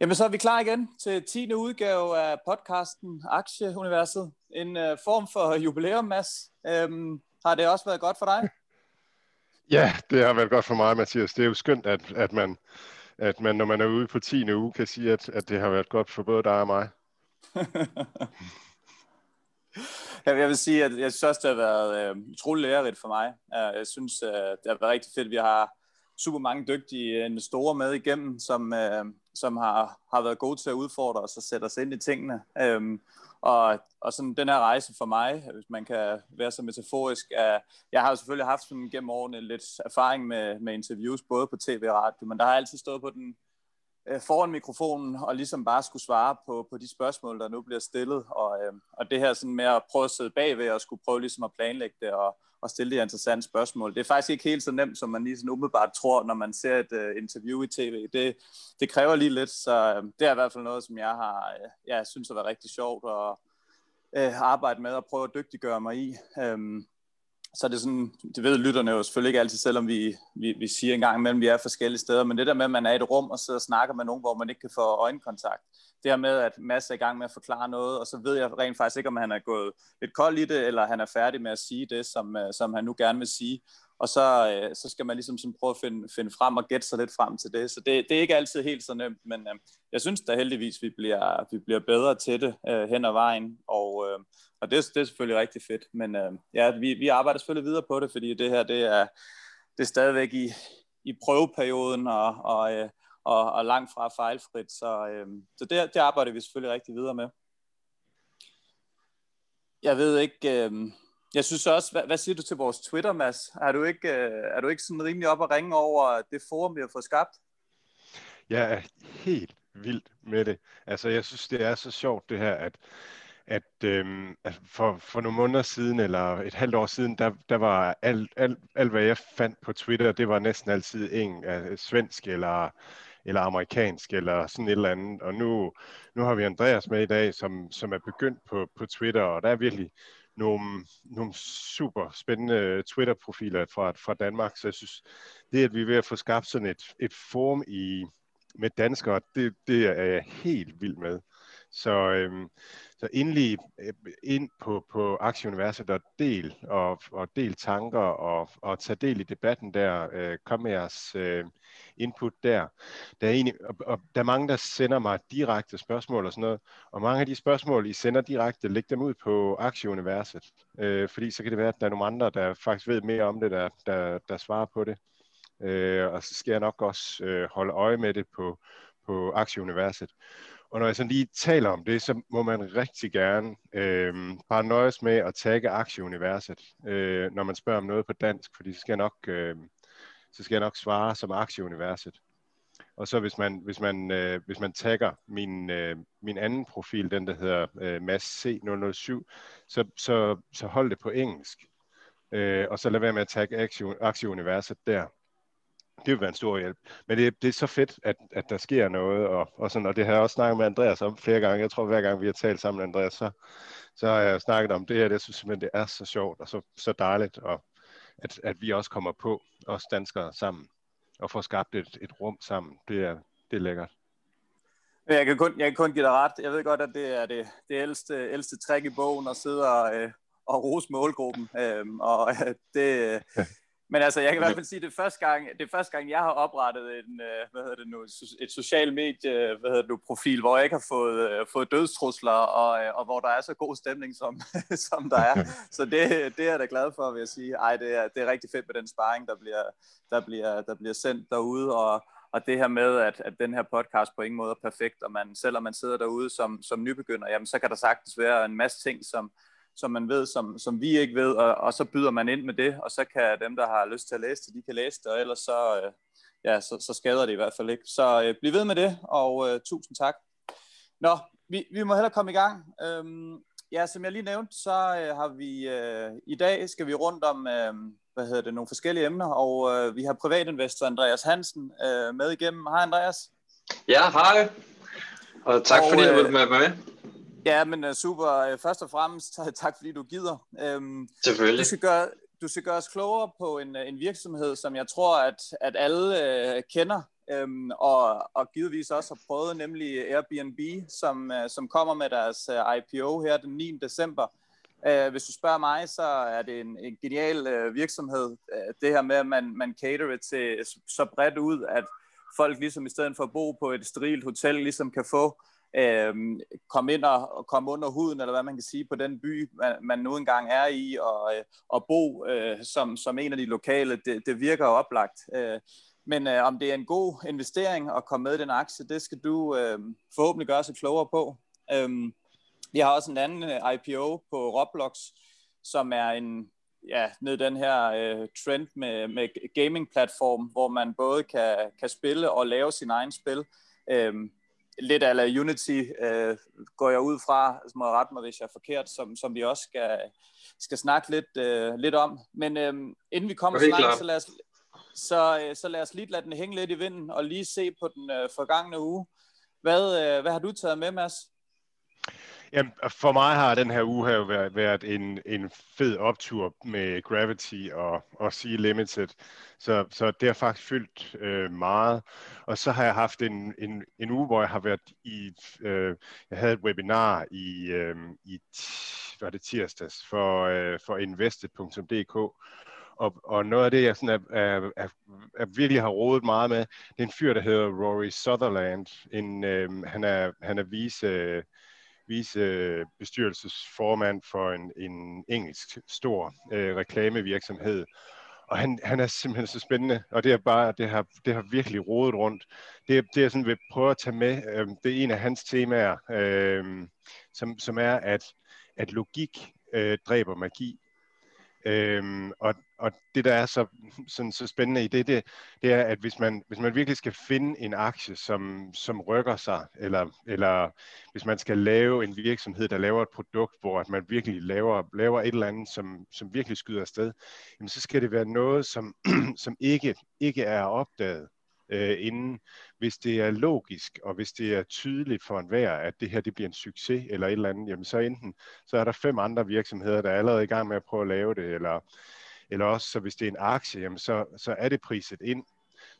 Jamen, så er vi klar igen til 10. udgave af podcasten Aktieuniverset. En uh, form for jubilæum, Mads. Um, har det også været godt for dig? Ja, det har været godt for mig, Mathias. Det er jo skønt, at, at, man, at man, når man er ude på 10. uge, kan sige, at, at det har været godt for både dig og mig. jeg vil sige, at jeg synes også, det har været uh, utrolig lærerigt for mig. Jeg synes, uh, det har været rigtig fedt. Vi har super mange dygtige investorer med igennem, som, uh, som har, har været gode til at udfordre os og sætte os ind i tingene. Øhm, og, og sådan den her rejse for mig, hvis man kan være så metaforisk, er, jeg har jo selvfølgelig haft sådan gennem årene lidt erfaring med, med interviews, både på tv og radio, men der har altid stået på den øh, foran mikrofonen og ligesom bare skulle svare på, på de spørgsmål, der nu bliver stillet. Og, øh, og det her sådan med at prøve at sidde bagved og skulle prøve ligesom at planlægge det og, og stille de interessante spørgsmål. Det er faktisk ikke helt så nemt, som man lige sådan umiddelbart tror, når man ser et øh, interview i tv. Det, det kræver lige lidt, så øh, det er i hvert fald noget, som jeg har, øh, jeg synes har været rigtig sjovt at øh, arbejde med og prøve at dygtiggøre mig i. Øh, så er det sådan, det ved lytterne jo selvfølgelig ikke altid, selvom vi, vi, vi siger en gang imellem, vi er forskellige steder, men det der med, at man er i et rum og sidder og snakker med nogen, hvor man ikke kan få øjenkontakt, det her med, at Mads er i gang med at forklare noget, og så ved jeg rent faktisk ikke, om han er gået lidt kold i det, eller han er færdig med at sige det, som, øh, som han nu gerne vil sige. Og så, øh, så skal man ligesom sådan prøve at finde, finde frem og gætte sig lidt frem til det. Så det, det er ikke altid helt så nemt, men øh, jeg synes da heldigvis, vi bliver, vi bliver bedre til det øh, hen ad vejen, og, øh, og det, det er selvfølgelig rigtig fedt. Men øh, ja, vi, vi arbejder selvfølgelig videre på det, fordi det her, det er, det er stadigvæk i, i prøveperioden, og, og øh, og, og langt fra fejlfrit. Så, øh, så det, det arbejder vi selvfølgelig rigtig videre med. Jeg ved ikke, øh, jeg synes også, hvad, hvad siger du til vores Twitter, Mads? Er du ikke, øh, er du ikke sådan rimelig op at ringe over det forum, vi har fået skabt? Jeg er helt vild med det. Altså, jeg synes, det er så sjovt det her, at at, øhm, at for, for nogle måneder siden, eller et halvt år siden, der, der var alt, alt, alt, hvad jeg fandt på Twitter, det var næsten altid en, uh, svensk eller eller amerikansk, eller sådan et eller andet. Og nu, nu har vi Andreas med i dag, som, som er begyndt på, på Twitter, og der er virkelig nogle, nogle super spændende øh, Twitter-profiler fra, fra Danmark, så jeg synes, det at vi er ved at få skabt sådan et, et forum i, med danskere, det, det er jeg helt vild med. Så, øhm, så endelig øh, ind på, på Aktieuniverset og del, og, og del tanker og, og tage del i debatten der. Øh, kom med jeres øh, input der. Der er, egentlig, og, og der er mange, der sender mig direkte spørgsmål og sådan noget, og mange af de spørgsmål, I sender direkte, læg dem ud på Aktieuniverset, øh, fordi så kan det være, at der er nogle andre, der faktisk ved mere om det, der, der, der svarer på det. Øh, og så skal jeg nok også øh, holde øje med det på, på Aktieuniverset. Og når jeg sådan lige taler om det, så må man rigtig gerne øh, bare nøjes med at tagge aktieuniverset, øh, når man spørger om noget på dansk, fordi så skal jeg nok, øh, så skal jeg nok svare som aktieuniverset. Og så hvis man, hvis man, øh, hvis man tagger min, øh, min anden profil, den der hedder øh, Mads C007, så, så, så hold det på engelsk. Øh, og så lad være med at tagge aktieuniverset der det vil være en stor hjælp. Men det, det er så fedt, at, at der sker noget, og, og, sådan, og det har jeg også snakket med Andreas om flere gange. Jeg tror, hver gang vi har talt sammen med Andreas, så, så har jeg snakket om det her. Det synes simpelthen, det er så sjovt og så, så dejligt, og at, at vi også kommer på, os danskere sammen, og får skabt et, et rum sammen. Det er, det er lækkert. Jeg kan, kun, jeg kan kun give dig ret. Jeg ved godt, at det er det, det ældste, ældste træk i bogen at sidde og, øh, og rose målgruppen. Øhm, og øh, det, men altså, jeg kan i hvert fald sige, at det er første gang, det er første gang jeg har oprettet en, øh, hvad hedder det nu, et social medie, hvad hedder det nu, profil, hvor jeg ikke har fået, øh, fået dødstrusler, og, øh, og hvor der er så god stemning, som, som der er. Så det, det er jeg da glad for, vil jeg sige. Ej, det er, det er rigtig fedt med den sparring, der bliver, der bliver, der bliver sendt derude, og, og det her med, at, at den her podcast på ingen måde er perfekt, og man, selvom man sidder derude som, som nybegynder, jamen så kan der sagtens være en masse ting, som, som man ved, som, som vi ikke ved, og, og så byder man ind med det, og så kan dem, der har lyst til at læse det, de kan læse det, og ellers så, øh, ja, så, så skader det i hvert fald ikke. Så øh, bliv ved med det, og øh, tusind tak. Nå, vi, vi må hellere komme i gang. Øhm, ja, som jeg lige nævnte, så øh, har vi øh, i dag skal vi rundt om øh, hvad hedder det, nogle forskellige emner, og øh, vi har privatinvestor Andreas Hansen øh, med igennem. Hej Andreas. Ja, hej. Og tak og, fordi du ville være med. Ja, men uh, super. Uh, først og fremmest tak, fordi du gider. Um, Selvfølgelig. Du skal gøre, du du skal gøre os klogere på en, en virksomhed, som jeg tror, at, at alle øh, kender, øhm, og, og givetvis også har prøvet, nemlig Airbnb, som, øh, som kommer med deres øh, IPO her den 9. december. Øh, hvis du spørger mig, så er det en, en genial øh, virksomhed. Øh, det her med, at man, man caterer til så bredt ud, at folk ligesom i stedet for at bo på et sterilt hotel, ligesom kan få øh, komme ind og, komme under huden, eller hvad man kan sige, på den by, man, man nu engang er i, og, øh, og bo øh, som, som en af de lokale, det, det virker oplagt. Øh, men øh, om det er en god investering at komme med i den aktie, det skal du øh, forhåbentlig gøre sig klogere på. Øh, vi har også en anden øh, IPO på Roblox, som er en ja, ned den her øh, trend med, med gaming-platform, hvor man både kan, kan spille og lave sin egen spil. Øhm, lidt af Unity øh, går jeg ud fra, som må rette mig, hvis jeg er forkert, som, som vi også skal, skal snakke lidt, øh, lidt om. Men øh, inden vi kommer så langt, så lad, os, så, øh, så lad os lige lade den hænge lidt i vinden, og lige se på den øh, forgangne uge. Hvad, øh, hvad har du taget med, Mads? Jamen, for mig har den her uge her været, været en, en fed optur med Gravity og, og Sea Limited. Så, så det har faktisk fyldt øh, meget. Og så har jeg haft en, en, en uge, hvor jeg har været i... Øh, jeg havde et webinar i, øh, i var det tirsdags for, øh, for invested.dk. Og, og noget af det, jeg sådan er, er, er, er virkelig har rodet meget med, det er en fyr, der hedder Rory Sutherland. En, øh, han, er, han er vice... Øh, vicebestyrelsesformand for en, en engelsk stor øh, reklamevirksomhed. Og han, han er simpelthen så spændende, og det er bare, det har, det har virkelig rodet rundt. Det, det jeg sådan vil prøve at tage med, øh, det er en af hans temaer, øh, som, som er, at, at logik øh, dræber magi. Øhm, og, og det, der er så, sådan, så spændende i det, det, det er, at hvis man, hvis man virkelig skal finde en aktie, som, som rykker sig, eller, eller hvis man skal lave en virksomhed, der laver et produkt, hvor at man virkelig laver, laver et eller andet, som, som virkelig skyder afsted, jamen så skal det være noget, som, som ikke, ikke er opdaget øh, inden, hvis det er logisk, og hvis det er tydeligt for enhver, at det her det bliver en succes eller et eller andet, jamen så enten, så er der fem andre virksomheder, der er allerede i gang med at prøve at lave det, eller, eller også, så hvis det er en aktie, jamen så, så er det priset ind.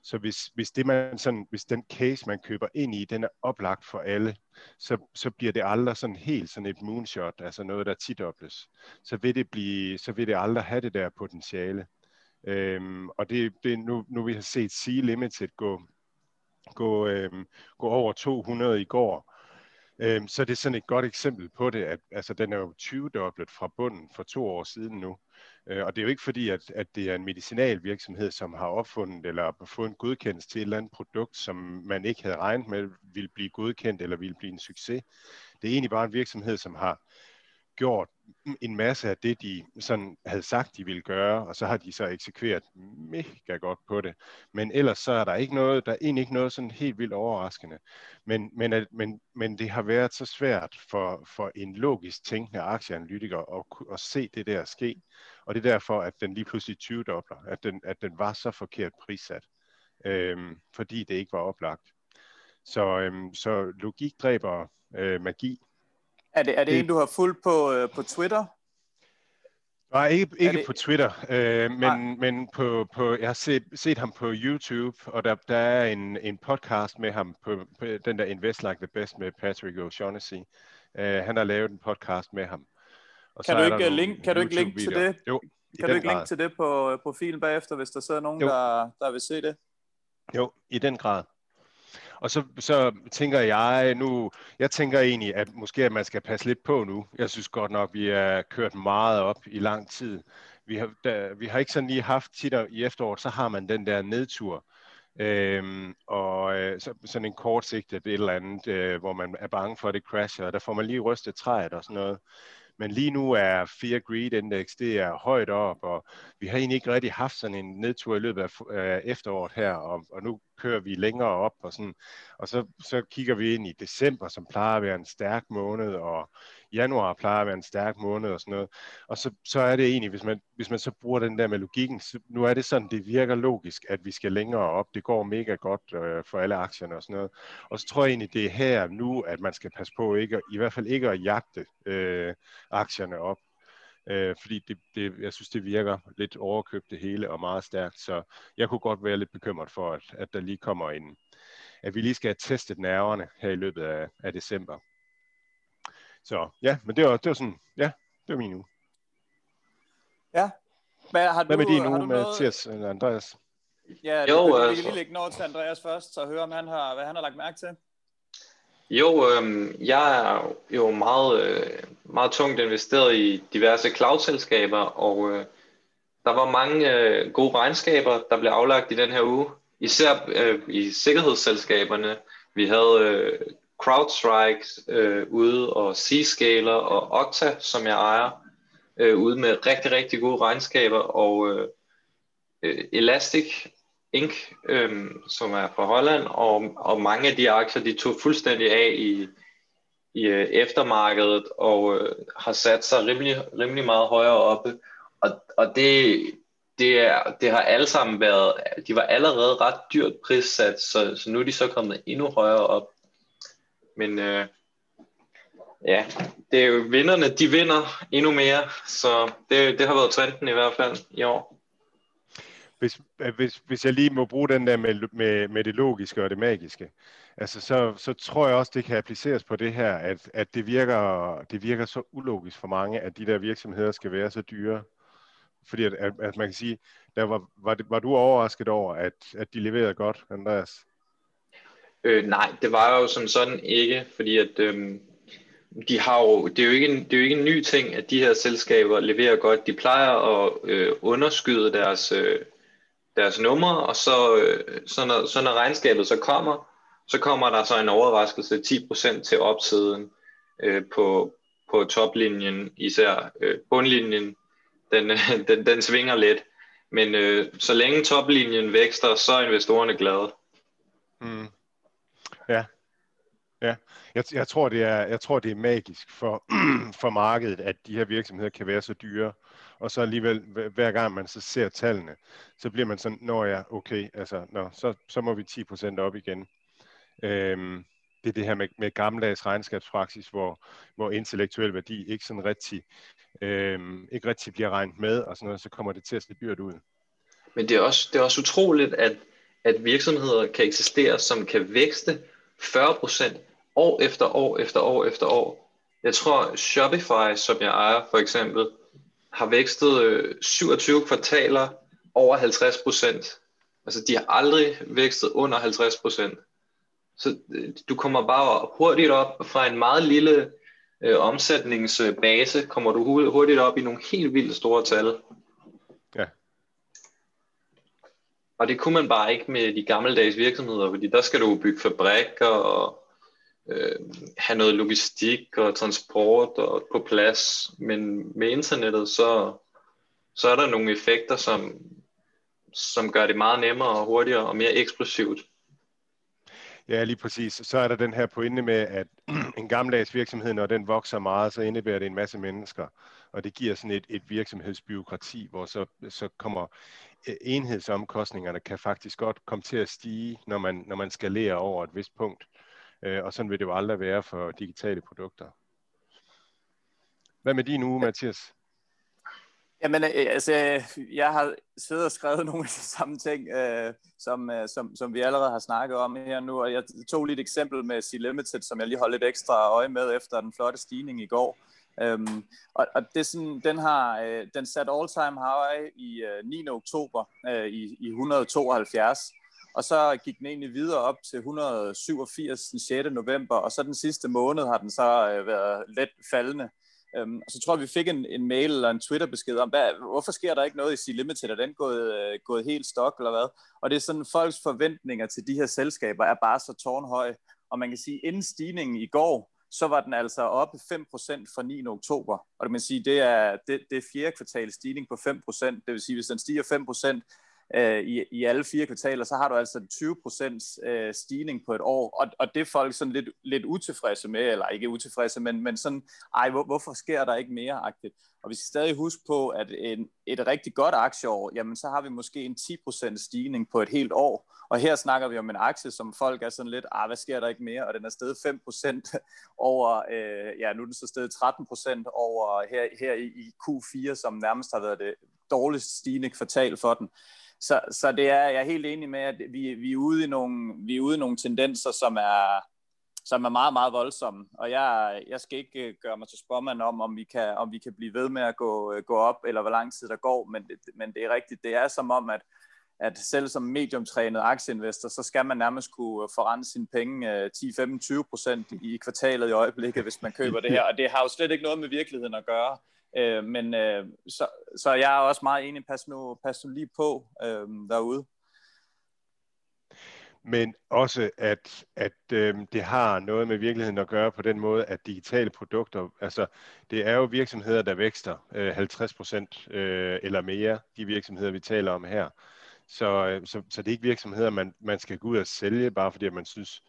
Så hvis, hvis, det man sådan, hvis den case, man køber ind i, den er oplagt for alle, så, så bliver det aldrig sådan helt sådan et moonshot, altså noget, der tidobles. Så vil det, blive, så vil det aldrig have det der potentiale. Øhm, og det, det nu, nu vi har set Sea Limited gå, gå, øhm, gå over 200 i går, øhm, så det er sådan et godt eksempel på det, at altså, den er jo 20-doblet fra bunden for to år siden nu. Øh, og det er jo ikke fordi, at, at det er en medicinal virksomhed, som har opfundet eller fået en godkendelse til et eller andet produkt, som man ikke havde regnet med ville blive godkendt eller ville blive en succes. Det er egentlig bare en virksomhed, som har gjort en masse af det, de sådan havde sagt, de ville gøre, og så har de så eksekveret mega godt på det. Men ellers så er der ikke noget, der er egentlig ikke noget sådan helt vildt overraskende. Men, men, men, men det har været så svært for, for en logisk tænkende aktieanalytiker at, at se det der ske. Og det er derfor, at den lige pludselig 20-dobler, at den, at den var så forkert prissat, øhm, fordi det ikke var oplagt. Så, øhm, så logik dræber øh, magi, er det, er det, det en, du har fulgt på, øh, på Twitter? Nej, ikke, ikke det... på Twitter, øh, men, men på, på, jeg har set, set ham på YouTube, og der, der er en, en podcast med ham, på, på den der Invest Like the Best med Patrick O'Shaughnessy. Øh, han har lavet en podcast med ham. Og kan, du ikke, link, kan du ikke linke til det? Jo, kan du ikke linke til det på profilen bagefter, hvis der sidder nogen, der, der vil se det? Jo, i den grad. Og så, så tænker jeg nu, jeg tænker egentlig, at måske at man skal passe lidt på nu. Jeg synes godt nok, vi er kørt meget op i lang tid. Vi har, da, vi har ikke sådan lige haft tit i efteråret, så har man den der nedtur. Øhm, og øh, så, sådan en kortsigtet et eller andet, øh, hvor man er bange for, at det crasher, og der får man lige rystet træet og sådan noget. Men lige nu er Fear Greed Index, det er højt op, og vi har egentlig ikke rigtig haft sådan en nedtur i løbet af øh, efteråret her, og, og nu kører vi længere op, og, sådan, og så, så kigger vi ind i december, som plejer at være en stærk måned, og januar plejer at være en stærk måned og sådan noget. Og så, så er det egentlig, hvis man, hvis man så bruger den der med logikken, så nu er det sådan, det virker logisk, at vi skal længere op. Det går mega godt øh, for alle aktierne og sådan noget. Og så tror jeg egentlig, det er her nu, at man skal passe på ikke, i hvert fald ikke at jagte øh, aktierne op øh, fordi det, det, jeg synes, det virker lidt overkøbt det hele og meget stærkt, så jeg kunne godt være lidt bekymret for, at, at der lige kommer en, at vi lige skal have testet nerverne her i løbet af, af december. Så ja, men det var, det var sådan, ja, det var min uge. Ja. Hvad, har du, Hvad med din uge, med Mathias eller Andreas? Ja, det, jo, vi kan altså. lige lægge noget til Andreas først, så høre, om han har, hvad han har lagt mærke til. Jo, øh, jeg er jo meget, øh, meget tungt investeret i diverse cloud-selskaber, og øh, der var mange øh, gode regnskaber, der blev aflagt i den her uge. Især øh, i sikkerhedsselskaberne. Vi havde øh, CrowdStrike øh, ude, og Zscaler og Okta, som jeg ejer, øh, ude med rigtig, rigtig gode regnskaber, og øh, øh Elastic Inc., øh, som er fra Holland, og, og mange af de aktier, de tog fuldstændig af i, i øh, eftermarkedet, og øh, har sat sig rimelig, rimelig meget højere oppe. Og, og det, det, er, det har alle sammen været, de var allerede ret dyrt prissat, så, så nu er de så kommet endnu højere op. Men øh, ja, det er jo vinderne, de vinder endnu mere, så det, det har været trenden i hvert fald i år. Hvis, øh, hvis, hvis jeg lige må bruge den der med, med, med det logiske og det magiske, altså så, så tror jeg også, det kan appliceres på det her, at, at det, virker, det virker så ulogisk for mange, at de der virksomheder skal være så dyre. Fordi at, at, at man kan sige, der var, var, det, var du overrasket over, at, at de leverede godt, Andreas? Øh, nej, det var jo som sådan ikke, fordi at øhm, de har jo, det, er jo ikke en, det er jo ikke en ny ting, at de her selskaber leverer godt. De plejer at øh, underskyde deres, øh, deres numre, og så, øh, så, når, så når regnskabet så kommer, så kommer der så en overraskelse 10% til opsiden øh, på, på toplinjen, især øh, bundlinjen, den, den, den svinger lidt. Men øh, så længe toplinjen vækster, så er investorerne glade. Mm. Ja. Ja, jeg, jeg, tror, det er, jeg tror, det er magisk for, for markedet, at de her virksomheder kan være så dyre, og så alligevel, hver gang man så ser tallene, så bliver man sådan, når jeg, okay, altså, nå, så, så må vi 10% op igen. Øhm, det er det her med, med gammeldags regnskabspraksis, hvor, hvor intellektuel værdi ikke sådan rigtig, øhm, ikke rigtig bliver regnet med, og sådan noget, så kommer det til at se dyrt ud. Men det er også, det er også utroligt, at, at virksomheder kan eksistere, som kan vækste 40% år efter år efter år efter år. Jeg tror Shopify, som jeg ejer for eksempel, har vækstet øh, 27 kvartaler over 50%. Altså de har aldrig vækstet under 50%. Så øh, du kommer bare hurtigt op fra en meget lille øh, omsætningsbase, kommer du hurtigt op i nogle helt vildt store tal. Ja. Og det kunne man bare ikke med de gammeldags virksomheder, fordi der skal du bygge fabrikker og øh, have noget logistik og transport og på plads. Men med internettet, så, så er der nogle effekter, som, som gør det meget nemmere og hurtigere og mere eksplosivt. Ja, lige præcis. Så er der den her pointe med, at en gammeldags virksomhed, når den vokser meget, så indebærer det en masse mennesker. Og det giver sådan et, et virksomhedsbyråkrati, hvor så, så kommer øh, enhedsomkostningerne kan faktisk godt komme til at stige, når man, når man skalerer over et vist punkt. Øh, og sådan vil det jo aldrig være for digitale produkter. Hvad med din uge, Mathias? Jamen, øh, altså, jeg har siddet og skrevet nogle af de samme ting, øh, som, øh, som, som vi allerede har snakket om her nu, og jeg tog lige et eksempel med C Limited, som jeg lige holdt lidt ekstra øje med efter den flotte stigning i går. Øhm, og, og det er sådan, den har øh, den sat all time high i øh, 9. oktober øh, i, i 172, og så gik den egentlig videre op til 187 den 6. november, og så den sidste måned har den så øh, været let faldende. Øhm, og så tror jeg, vi fik en, en mail eller en Twitter-besked om, hvad, hvorfor sker der ikke noget i C-Limited? Er den gået, øh, gået helt stok eller hvad? Og det er sådan, folks forventninger til de her selskaber er bare så tårnhøje. Og man kan sige, inden stigningen i går, så var den altså oppe 5% fra 9. oktober. Og det, man sige, det er, det, det er fjerde kvartal stigning på 5%. Det vil sige, hvis den stiger 5%, øh, i, i alle fire kvartaler, så har du altså en 20% øh, stigning på et år, og, og det er folk sådan lidt, lidt utilfredse med, eller ikke utilfredse, men, men sådan, ej, hvor, hvorfor sker der ikke mere agtigt? Og vi skal stadig huske på, at en, et rigtig godt aktieår, jamen så har vi måske en 10% stigning på et helt år, Og her snakker vi om en aktie, som folk er sådan lidt, ah, hvad sker der ikke mere? Og den er steget 5% over, øh, ja, nu er den så steget 13% over her, her i Q4, som nærmest har været det dårligst stigende kvartal for den. Så, så det er, jeg er helt enig med, at vi, vi, er ude i nogle, vi er ude i nogle tendenser, som er, som er meget, meget voldsomme. Og jeg, jeg skal ikke øh, gøre mig til spørgmand om, om vi, kan, om vi kan blive ved med at gå, øh, gå op, eller hvor lang tid der går, men det, men det er rigtigt. Det er som om, at, at selv som mediumtrænet aktieinvestor, så skal man nærmest kunne forrente sine penge 10-15-20 øh, procent i kvartalet i øjeblikket, hvis man køber det her. Og det har jo slet ikke noget med virkeligheden at gøre. Øh, men øh, så, så jeg er også meget enig, pas nu, pas nu lige på øh, derude men også at, at øh, det har noget med virkeligheden at gøre på den måde, at digitale produkter, altså det er jo virksomheder, der vækster øh, 50 procent øh, eller mere, de virksomheder, vi taler om her. Så, øh, så, så det er ikke virksomheder, man, man skal gå ud og sælge, bare fordi man synes,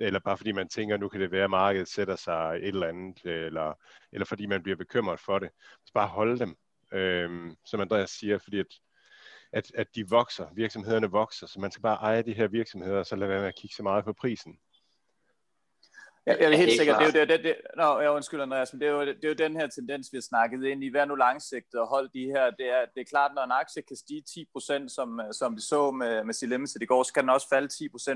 eller bare fordi man tænker, nu kan det være, at markedet sætter sig et eller andet, eller, eller fordi man bliver bekymret for det. Så bare holde dem, øh, som Andreas siger, fordi at at, at de vokser, virksomhederne vokser, så man skal bare eje de her virksomheder, og så lade være med at kigge så meget på prisen. Ja, jeg er helt sikkert, det er jo det, det, nå, jeg undskyld Andreas, men det er, jo, det er jo den her tendens, vi har snakket ind i. Vær nu langsigtet og hold de her. Det er, det er klart, når en aktie kan stige 10%, som, som vi så med, med Limited i går, så kan den også falde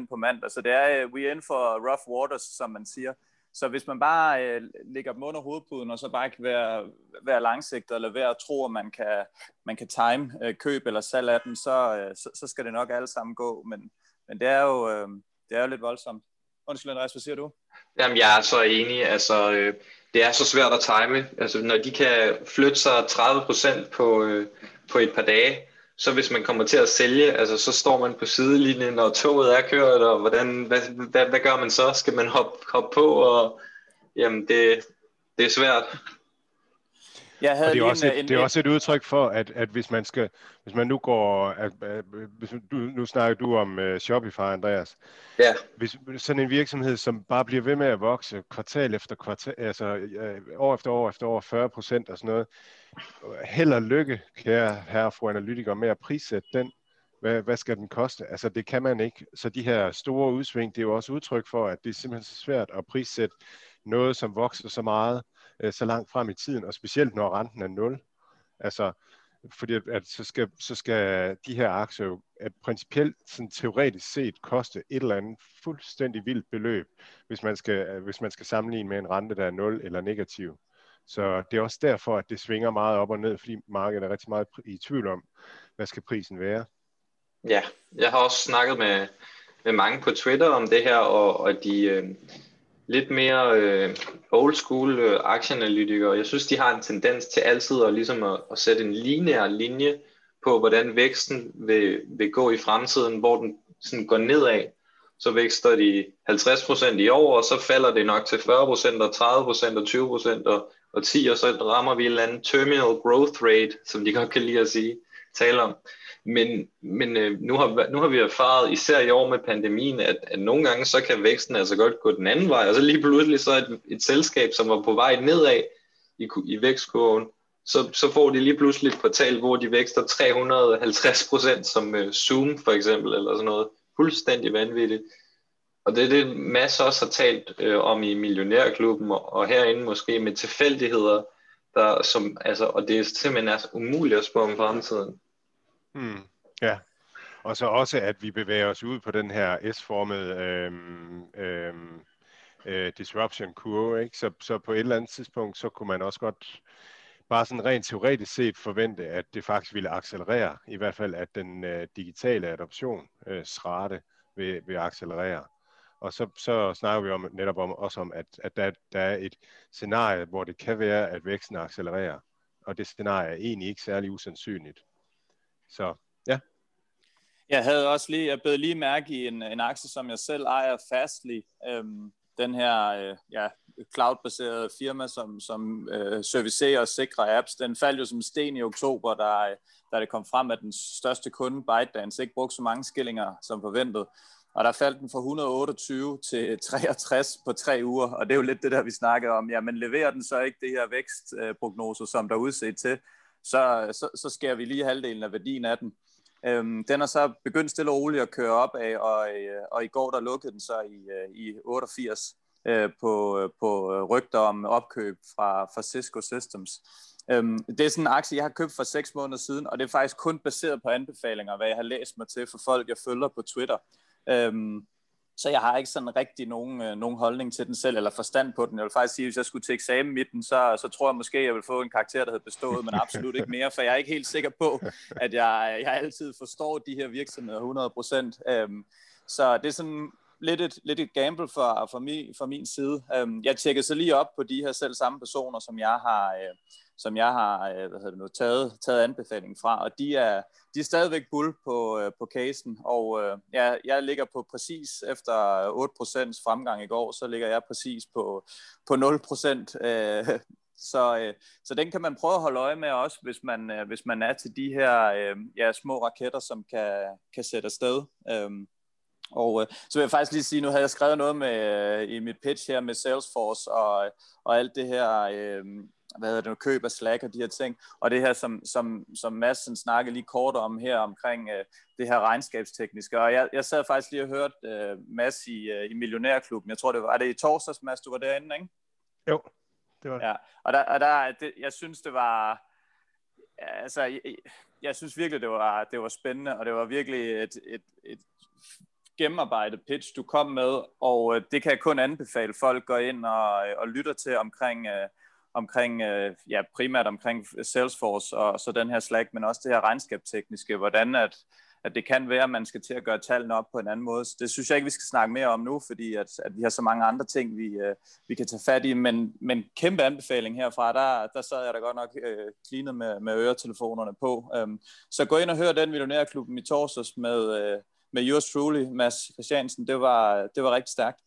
10% på mandag. Så det er, we in for rough waters, som man siger. Så hvis man bare øh, lægger dem under hovedpuden, og så bare kan være, være langsigtet, eller være at tro, at man kan, man kan time øh, køb eller salg af dem, så, øh, så, så skal det nok alle sammen gå. Men, men det, er jo, øh, det er jo lidt voldsomt. Undskyld, Andreas, hvad siger du? Jamen, jeg er så enig. Altså, øh, det er så svært at time. Altså, når de kan flytte sig 30% på, øh, på et par dage, så hvis man kommer til at sælge, altså så står man på sidelinjen, når toget er kørt, og hvordan, hvad, hvad, hvad gør man så? Skal man hoppe, hoppe på, og jamen det, det er svært. Jeg havde og det, er også et, en, det er også et udtryk for, at, at hvis man skal, hvis man nu går, at, at, hvis du, nu snakker du om uh, Shopify, Andreas. Ja. Hvis sådan en virksomhed, som bare bliver ved med at vokse kvartal efter kvartal, altså uh, år efter år efter år, 40 procent og sådan noget, held og lykke, kære herre fru analytiker, med at prissætte den. Hvad, hvad skal den koste? Altså det kan man ikke. Så de her store udsving, det er jo også udtryk for, at det er simpelthen så svært at prissætte noget, som vokser så meget, øh, så langt frem i tiden, og specielt når renten er nul. Altså, fordi at, at så, skal, så skal de her aktier jo at principielt, sådan teoretisk set, koste et eller andet fuldstændig vildt beløb, hvis man skal, øh, hvis man skal sammenligne med en rente, der er 0 eller negativ. Så det er også derfor, at det svinger meget op og ned, fordi markedet er rigtig meget i tvivl om, hvad skal prisen være. Ja, jeg har også snakket med, med mange på Twitter om det her, og, og de øh, lidt mere øh, old school øh, aktieanalytikere, jeg synes, de har en tendens til altid at, ligesom at, at sætte en lineær linje på, hvordan væksten vil, vil gå i fremtiden, hvor den sådan går nedad. Så vækster de 50% i år, og så falder det nok til 40% og 30% og 20% og og 10, og så rammer vi en eller anden terminal growth rate, som de godt kan lide at sige, tale om. Men, men øh, nu, har, nu har vi erfaret, især i år med pandemien, at, at nogle gange så kan væksten altså godt gå den anden vej, og så lige pludselig så et, et selskab, som var på vej nedad i, i vækstkurven, så, så får de lige pludselig et portal, hvor de vækster 350 procent, som øh, Zoom for eksempel, eller sådan noget. Fuldstændig vanvittigt. Og det er det, Mads også har talt øh, om i Millionærklubben, og, og herinde måske med tilfældigheder, der, som, altså, og det er simpelthen altså umuligt at spå om fremtiden. Mm. ja, og så også, at vi bevæger os ud på den her S-formede øhm, øhm, øh, disruption kurve, ikke? Så, så på et eller andet tidspunkt, så kunne man også godt bare sådan rent teoretisk set forvente, at det faktisk ville accelerere, i hvert fald at den øh, digitale adoptionsrate øh, vil, vil accelerere. Og så, så snakker vi om, netop om, også om, at, at der, der er et scenarie, hvor det kan være, at væksten accelererer. Og det scenarie er egentlig ikke særlig usandsynligt. Så ja. Jeg havde også lige, jeg blev lige mærke i en, en aktie, som jeg selv ejer Fastly. Øhm, den her øh, ja, cloud-baserede firma, som, som øh, servicerer og sikrer apps, den faldt jo som sten i oktober, da, da det kom frem, at den største kunde, ByteDance, ikke brugte så mange skillinger som forventet. Og der faldt den fra 128 til 63 på tre uger, og det er jo lidt det der, vi snakkede om. Jamen leverer den så ikke det her vækstprognose, som der er udset til, så, så, så skærer vi lige halvdelen af værdien af den. Øhm, den er så begyndt stille og roligt at køre op af, og, øh, og i går der lukkede den så i, øh, i 88 øh, på, øh, på rygter om opkøb fra, fra Cisco Systems. Øhm, det er sådan en aktie, jeg har købt for seks måneder siden, og det er faktisk kun baseret på anbefalinger, hvad jeg har læst mig til for folk, jeg følger på Twitter. Øhm, så jeg har ikke sådan rigtig nogen, øh, nogen holdning til den selv, eller forstand på den. Jeg vil faktisk sige, at hvis jeg skulle til eksamen i den, så, så tror jeg måske, at jeg vil få en karakter, der havde bestået, men absolut ikke mere, for jeg er ikke helt sikker på, at jeg, jeg altid forstår de her virksomheder 100 procent. Øhm, så det er sådan lidt et, lidt et gamble for, for, mi, for min side. Øhm, jeg tjekkede så lige op på de her selv samme personer, som jeg har, øh, som jeg har øh, hvad hedder det nu, taget, taget anbefalingen fra, og de er, de er stadigvæk bull på, øh, på casen, og øh, ja, jeg ligger på præcis efter 8% fremgang i går, så ligger jeg præcis på, på 0%, øh, så, øh, så den kan man prøve at holde øje med også, hvis man, øh, hvis man er til de her øh, ja, små raketter, som kan, kan sætte afsted. Øh, og øh, så vil jeg faktisk lige sige, nu havde jeg skrevet noget med, øh, i mit pitch her med Salesforce og, og alt det her øh, hvad hedder det, køb af Slack og de her ting, og det her, som, som, som Madsen snakkede lige kort om her, omkring øh, det her regnskabstekniske, og jeg, jeg sad faktisk lige og hørte øh, Mads i, øh, i Millionærklubben, jeg tror det var, er det i torsdags, Mads, du var derinde, ikke? Jo, det var det. Ja, og der, og der det, jeg synes, det var, altså, jeg, jeg synes virkelig, det var, det var spændende, og det var virkelig et, et, et gennemarbejdet pitch, du kom med, og øh, det kan jeg kun anbefale folk går ind og, og lytter til omkring, øh, omkring, øh, ja, primært omkring Salesforce og så den her Slack, men også det her regnskabstekniske, hvordan at, at det kan være, at man skal til at gøre tallene op på en anden måde. Så det synes jeg ikke, vi skal snakke mere om nu, fordi at, at vi har så mange andre ting, vi, øh, vi kan tage fat i. Men, men kæmpe anbefaling herfra, der, der sad jeg da godt nok øh, klinet med, med øretelefonerne på. Øhm, så gå ind og hør den Millionærklubben i torsdags med, øh, med yours truly, Mads Christiansen. Det var, det var rigtig stærkt.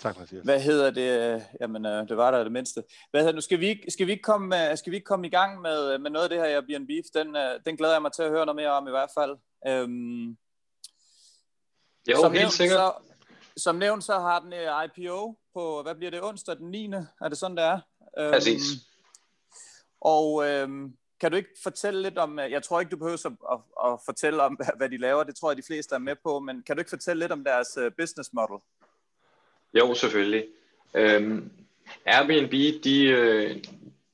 Tak, Mathias. Hvad hedder det? Jamen, øh, det var der det mindste. Hvad hedder nu? Skal vi ikke, skal vi ikke, komme, skal vi ikke komme i gang med, med noget af det her Airbnb? Den, øh, den glæder jeg mig til at høre noget mere om i hvert fald. Øhm, jo, som helt nævnt, sikkert. Så, som nævnt, så har den IPO på, hvad bliver det, onsdag den 9. Er det sådan, det er? Øhm, Præcis. Og øhm, kan du ikke fortælle lidt om, jeg tror ikke, du behøver at, at, at fortælle om, hvad de laver, det tror jeg, de fleste er med på, men kan du ikke fortælle lidt om deres business model? Jo, selvfølgelig. Øhm, Airbnb, de, øh,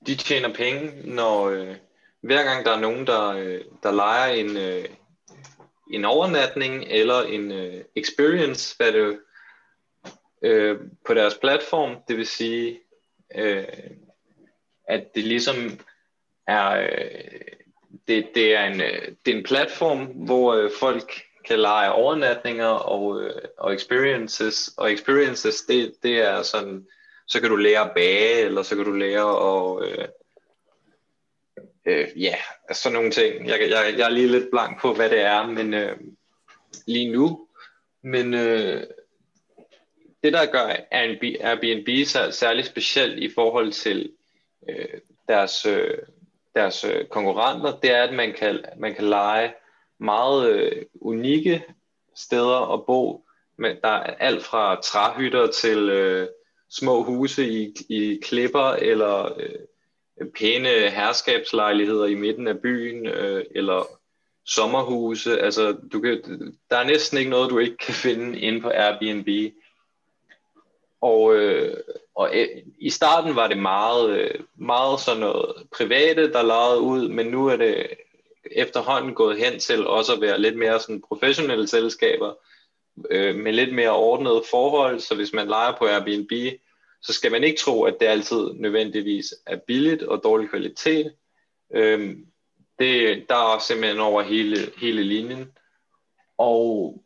de tjener penge, når øh, hver gang der er nogen, der, øh, der leger en, øh, en overnatning eller en øh, experience, hvad det øh, på deres platform, det vil sige, øh, at det ligesom er, øh, det, det, er en, øh, det er en platform, hvor øh, folk kan lege overnatninger og, øh, og experiences. Og experiences, det, det er sådan, så kan du lære at bage, eller så kan du lære at... Øh, øh, ja, sådan nogle ting. Jeg, jeg, jeg er lige lidt blank på, hvad det er, men øh, lige nu. Men øh, det, der gør Airbnb særligt specielt i forhold til øh, deres, øh, deres øh, konkurrenter, det er, at man kan, man kan lege meget øh, unikke steder at bo. Men der er alt fra træhytter til øh, små huse i, i klipper eller øh, pæne herskabslejligheder i midten af byen øh, eller sommerhuse. Altså, du kan, der er næsten ikke noget, du ikke kan finde inde på Airbnb. Og, øh, og øh, i starten var det meget, øh, meget sådan noget private, der lejede ud, men nu er det efterhånden gået hen til også at være lidt mere sådan professionelle selskaber øh, med lidt mere ordnede forhold, så hvis man leger på Airbnb, så skal man ikke tro, at det altid nødvendigvis er billigt og dårlig kvalitet. Øh, det, der er simpelthen over hele, hele linjen. Og,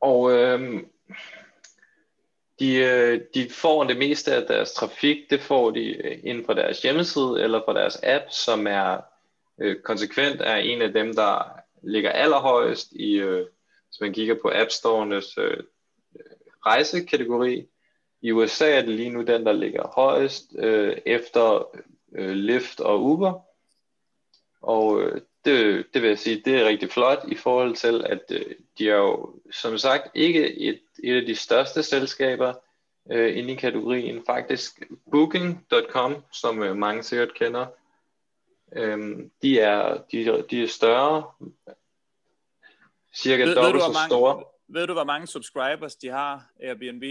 og øh, de, øh, de får det meste af deres trafik, det får de øh, ind på deres hjemmeside eller på deres app, som er øh, konsekvent er en af dem, der ligger allerhøjest i, øh, hvis man kigger på App Store'ernes øh, rejsekategori. I USA er det lige nu den, der ligger højest øh, efter øh, Lyft og Uber. Og øh, det, det vil jeg sige, det er rigtig flot i forhold til, at øh, de er jo som sagt ikke et, et af de største selskaber øh, inde i kategorien. Faktisk Booking.com, som øh, mange sikkert kender, Øhm, de, er, de, de er større, cirka ved, dobbelt ved du, så mange, store. Ved du, hvor mange subscribers de har, Airbnb?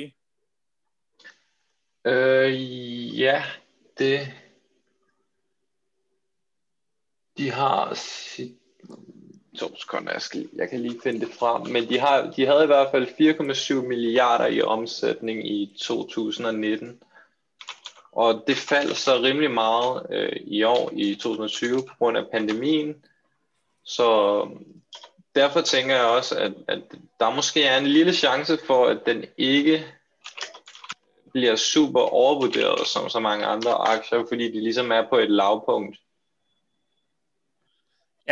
Øh, ja, det... De har... To sekunder, jeg, skal, jeg kan lige finde det frem. Men de, har, de havde i hvert fald 4,7 milliarder i omsætning i 2019. Og det faldt så rimelig meget øh, i år, i 2020, på grund af pandemien. Så derfor tænker jeg også, at, at der måske er en lille chance for, at den ikke bliver super overvurderet som så mange andre aktier, fordi de ligesom er på et lavpunkt.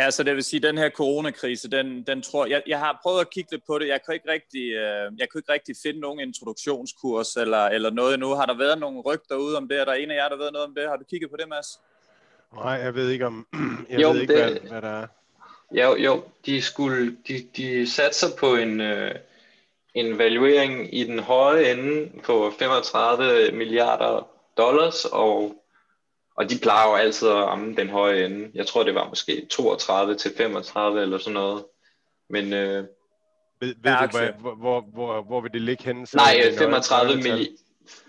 Ja, så det vil sige, at den her coronakrise, den, den tror jeg, jeg har prøvet at kigge lidt på det. Jeg kunne ikke rigtig, øh, jeg kunne ikke rigtig finde nogen introduktionskurs eller, eller noget endnu. Har der været nogle rygter ude om det? Er der en af jer, der ved noget om det? Har du kigget på det, Mads? Nej, jeg ved ikke om, jeg jo, ved ikke, det, hvad, hvad der er. Jo, jo, de skulle, de, de satser på en, øh, en valuering i den høje ende på 35 milliarder dollars, og og de plejer jo altid at ramme den høje ende. Jeg tror, det var måske 32 til 35 eller sådan noget. Men øh, ved, ved du, hvad, hvor, hvor, hvor, hvor vil det ligge henne? Så nej, 35, milli-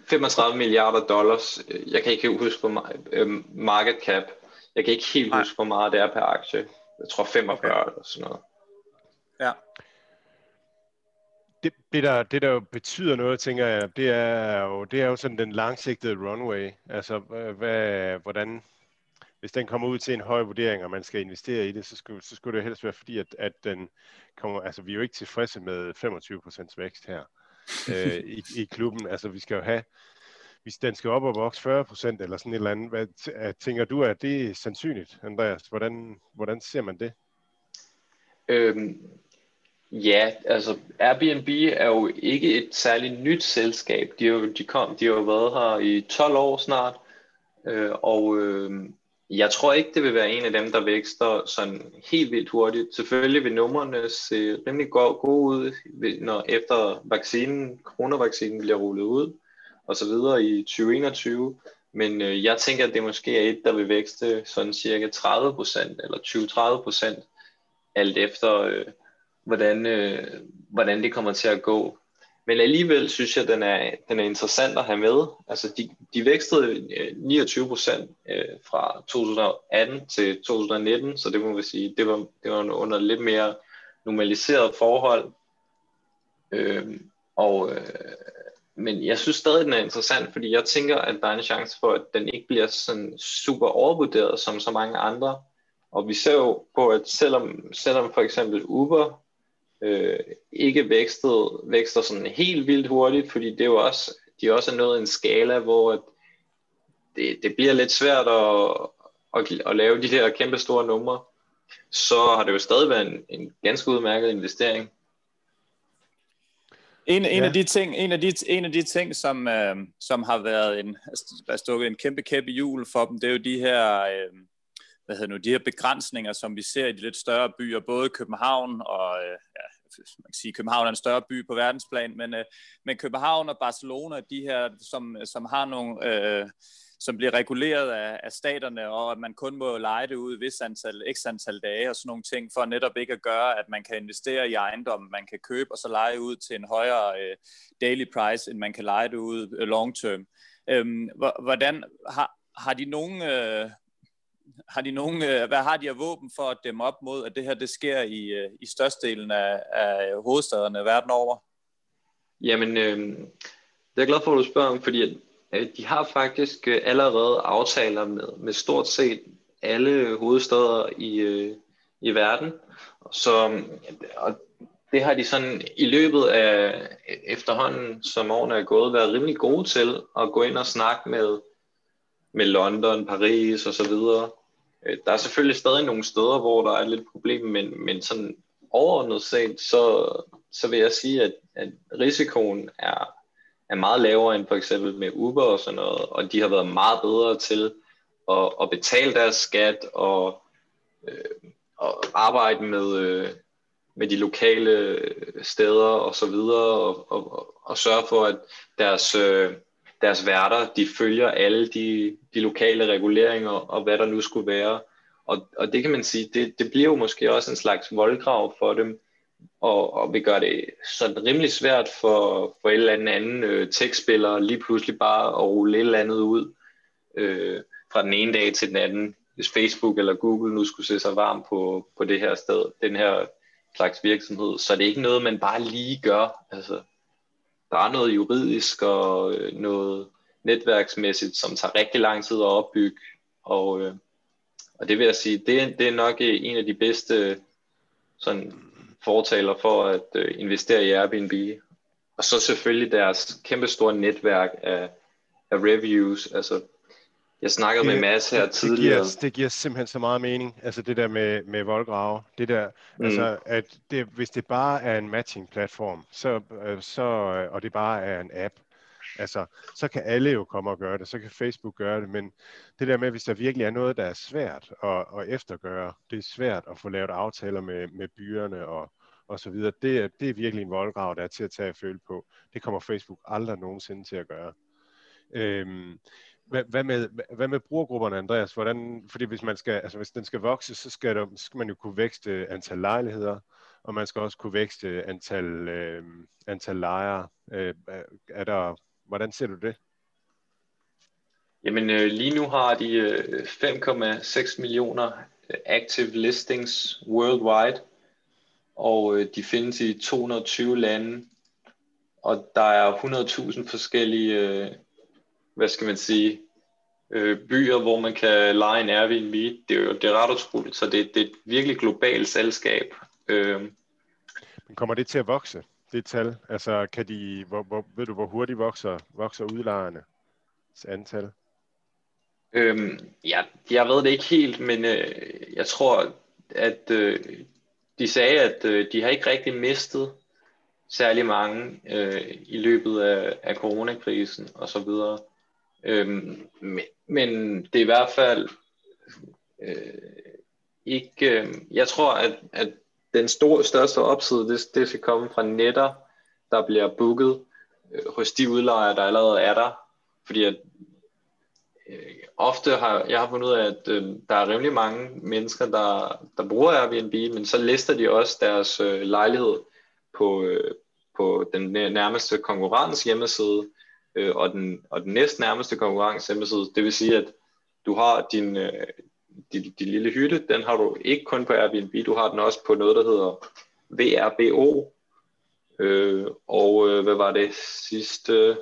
35 milliarder dollars. Jeg kan ikke helt huske, hvor øh, market cap. Jeg kan ikke helt nej. huske, hvor meget det er per aktie. Jeg tror 45 okay. eller sådan noget. Ja det, det, der, det der jo betyder noget, tænker jeg, det er jo, det er jo sådan den langsigtede runway. Altså, hvad, hvordan, hvis den kommer ud til en høj vurdering, og man skal investere i det, så skulle, så skulle det helst være fordi, at, at den kommer, altså vi er jo ikke tilfredse med 25% vækst her øh, i, i klubben. Altså vi skal jo have, hvis den skal op og vokse 40% eller sådan et eller andet, hvad tænker du, at det er sandsynligt, Andreas? Hvordan, hvordan ser man det? Øhm, Ja, altså Airbnb er jo ikke et særligt nyt selskab. De, har, jo, de, kom, de har jo været her i 12 år snart, øh, og øh, jeg tror ikke, det vil være en af dem, der vækster sådan helt vildt hurtigt. Selvfølgelig vil numrene se rimelig gode ud, når efter vaccinen, coronavaccinen bliver rullet ud, og så videre i 2021. Men øh, jeg tænker, at det måske er et, der vil vækste sådan cirka 30% eller 20-30% alt efter... Øh, hvordan, øh, hvordan det kommer til at gå. Men alligevel synes jeg, den er, den er interessant at have med. Altså, de, de vækstede øh, 29 procent øh, fra 2018 til 2019, så det må vi sige, det var, det var under lidt mere normaliseret forhold. Øh, og, øh, men jeg synes stadig, den er interessant, fordi jeg tænker, at der er en chance for, at den ikke bliver sådan super overvurderet som så mange andre. Og vi ser jo på, at selvom, selvom for eksempel Uber øh, ikke vækstet, vækster sådan helt vildt hurtigt, fordi det er jo også, de også er nået en skala, hvor det, det bliver lidt svært at, at, at lave de her kæmpe store numre, så har det jo stadig været en, en ganske udmærket investering. En, en, ja. af de ting, en, af de, en af de ting, som, øh, som har været en, altså, stukket en kæmpe kæp i jul for dem, det er jo de her, øh, hvad hedder nu, de her begrænsninger, som vi ser i de lidt større byer, både København og, øh, man kan sige, København er en større by på verdensplan, men, øh, men København og Barcelona, de her, som, som har nogle, øh, som bliver reguleret af, af staterne, og at man kun må lege det ud vis antal, x antal dage og sådan nogle ting, for netop ikke at gøre, at man kan investere i ejendom, man kan købe og så lege ud til en højere øh, daily price, end man kan lege det ud øh, long term. Øhm, hvordan har, har de nogen øh, har de nogen, øh, hvad har de af våben for at dæmme op mod, at det her det sker i, øh, i størstedelen af, af hovedstaderne verden over? Jamen, øh, det er jeg glad for, at du spørger om, fordi øh, de har faktisk øh, allerede aftaler med, med stort set alle hovedsteder i, øh, i verden. Så og det har de sådan i løbet af efterhånden, som årene er gået, været rimelig gode til at gå ind og snakke med, med London, Paris og så videre Øh, der er selvfølgelig stadig nogle steder, hvor der er lidt problem, men, men sådan overordnet set, så, så vil jeg sige, at, at risikoen er, er meget lavere end for eksempel med Uber og sådan noget, og de har været meget bedre til at, at betale deres skat og, øh, og arbejde med, øh, med de lokale steder og så videre, og, og, og sørge for, at deres, øh, deres værter, de følger alle de, de lokale reguleringer og hvad der nu skulle være. og, og det kan man sige, det, det bliver jo måske også en slags voldgrav for dem, og, og vi gør det sådan rimelig svært for, for et eller andet anden øh, tekstspiller lige pludselig bare at rulle et eller andet ud øh, fra den ene dag til den anden, hvis Facebook eller Google nu skulle se sig varm på, på det her sted, den her slags virksomhed, så det er ikke noget, man bare lige gør. Altså, der er noget juridisk og øh, noget netværksmæssigt, som tager rigtig lang tid at opbygge, og, øh, og det vil jeg sige, det, det er nok øh, en af de bedste øh, sådan, fortaler for at øh, investere i Airbnb. Og så selvfølgelig deres kæmpestore netværk af, af reviews. Altså, jeg snakkede det, med Mads her det, tidligere. Det giver, det giver simpelthen så meget mening, altså det der med, med voldgrave. Det der, mm. altså at det, hvis det bare er en matching-platform, så, øh, så, øh, og det bare er en app, Altså, så kan alle jo komme og gøre det, så kan Facebook gøre det, men det der med, hvis der virkelig er noget, der er svært at, at eftergøre, det er svært at få lavet aftaler med, med byerne og, og så videre, det er, det er virkelig en voldgrav, der er til at tage føle på. Det kommer Facebook aldrig nogensinde til at gøre. Øhm, hvad, hvad, med, hvad med brugergrupperne, Andreas? Hvordan, fordi hvis, man skal, altså hvis den skal vokse, så skal, der, skal man jo kunne vækste antal lejligheder, og man skal også kunne vækste antal, øh, antal lejere. Øh, er der, Hvordan ser du det? Jamen øh, lige nu har de øh, 5,6 millioner øh, active listings worldwide, og øh, de findes i 220 lande, og der er 100.000 forskellige, øh, hvad skal man sige, øh, byer, hvor man kan lege en Airbnb. Det er jo det er ret utroligt, så det, det er et virkelig globalt selskab. Øh, Men kommer det til at vokse? det tal? Altså, kan de, hvor, hvor, ved du, hvor hurtigt vokser, vokser udlejerne antal? Øhm, ja, jeg ved det ikke helt, men øh, jeg tror, at øh, de sagde, at øh, de har ikke rigtig mistet særlig mange øh, i løbet af, af coronakrisen og så videre. Øhm, men, men det er i hvert fald øh, ikke, øh, jeg tror, at, at den store, største opside, det, det skal komme fra netter, der bliver booket øh, hos de udlejere, der allerede er der. Fordi at, øh, ofte har jeg har fundet ud af, at øh, der er rimelig mange mennesker, der, der bruger Airbnb, men så lister de også deres øh, lejlighed på, øh, på den nærmeste konkurrence hjemmeside, øh, og, den, og den næst nærmeste konkurrence hjemmeside. Det vil sige, at du har din, øh, din, din lille hytte, den har du ikke kun på Airbnb, du har den også på noget, der hedder VRBO. Øh, og øh, hvad var det sidste?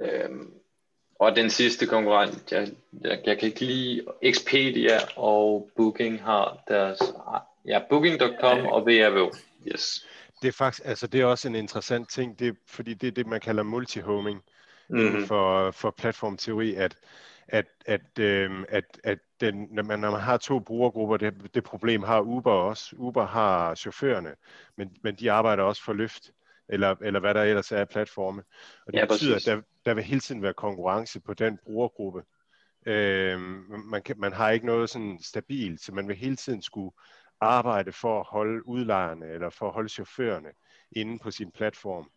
Øh, og den sidste konkurrent, jeg, jeg, jeg kan ikke lide, Expedia og Booking har deres, ja, Booking.com og VRBO. Yes. Det er faktisk, altså det er også en interessant ting, det fordi det er det, man kalder multihoming mm-hmm. for, for platformteori, at at, at, øh, at, at den, når, man, når man har to brugergrupper, det, det problem har Uber også. Uber har chaufførerne, men, men de arbejder også for Lyft, eller, eller hvad der ellers er af platforme. Og det ja, betyder, præcis. at der, der vil hele tiden være konkurrence på den brugergruppe. Øh, man, kan, man har ikke noget sådan stabilt, så man vil hele tiden skulle arbejde for at holde udlejerne, eller for at holde chaufførerne inde på sin platform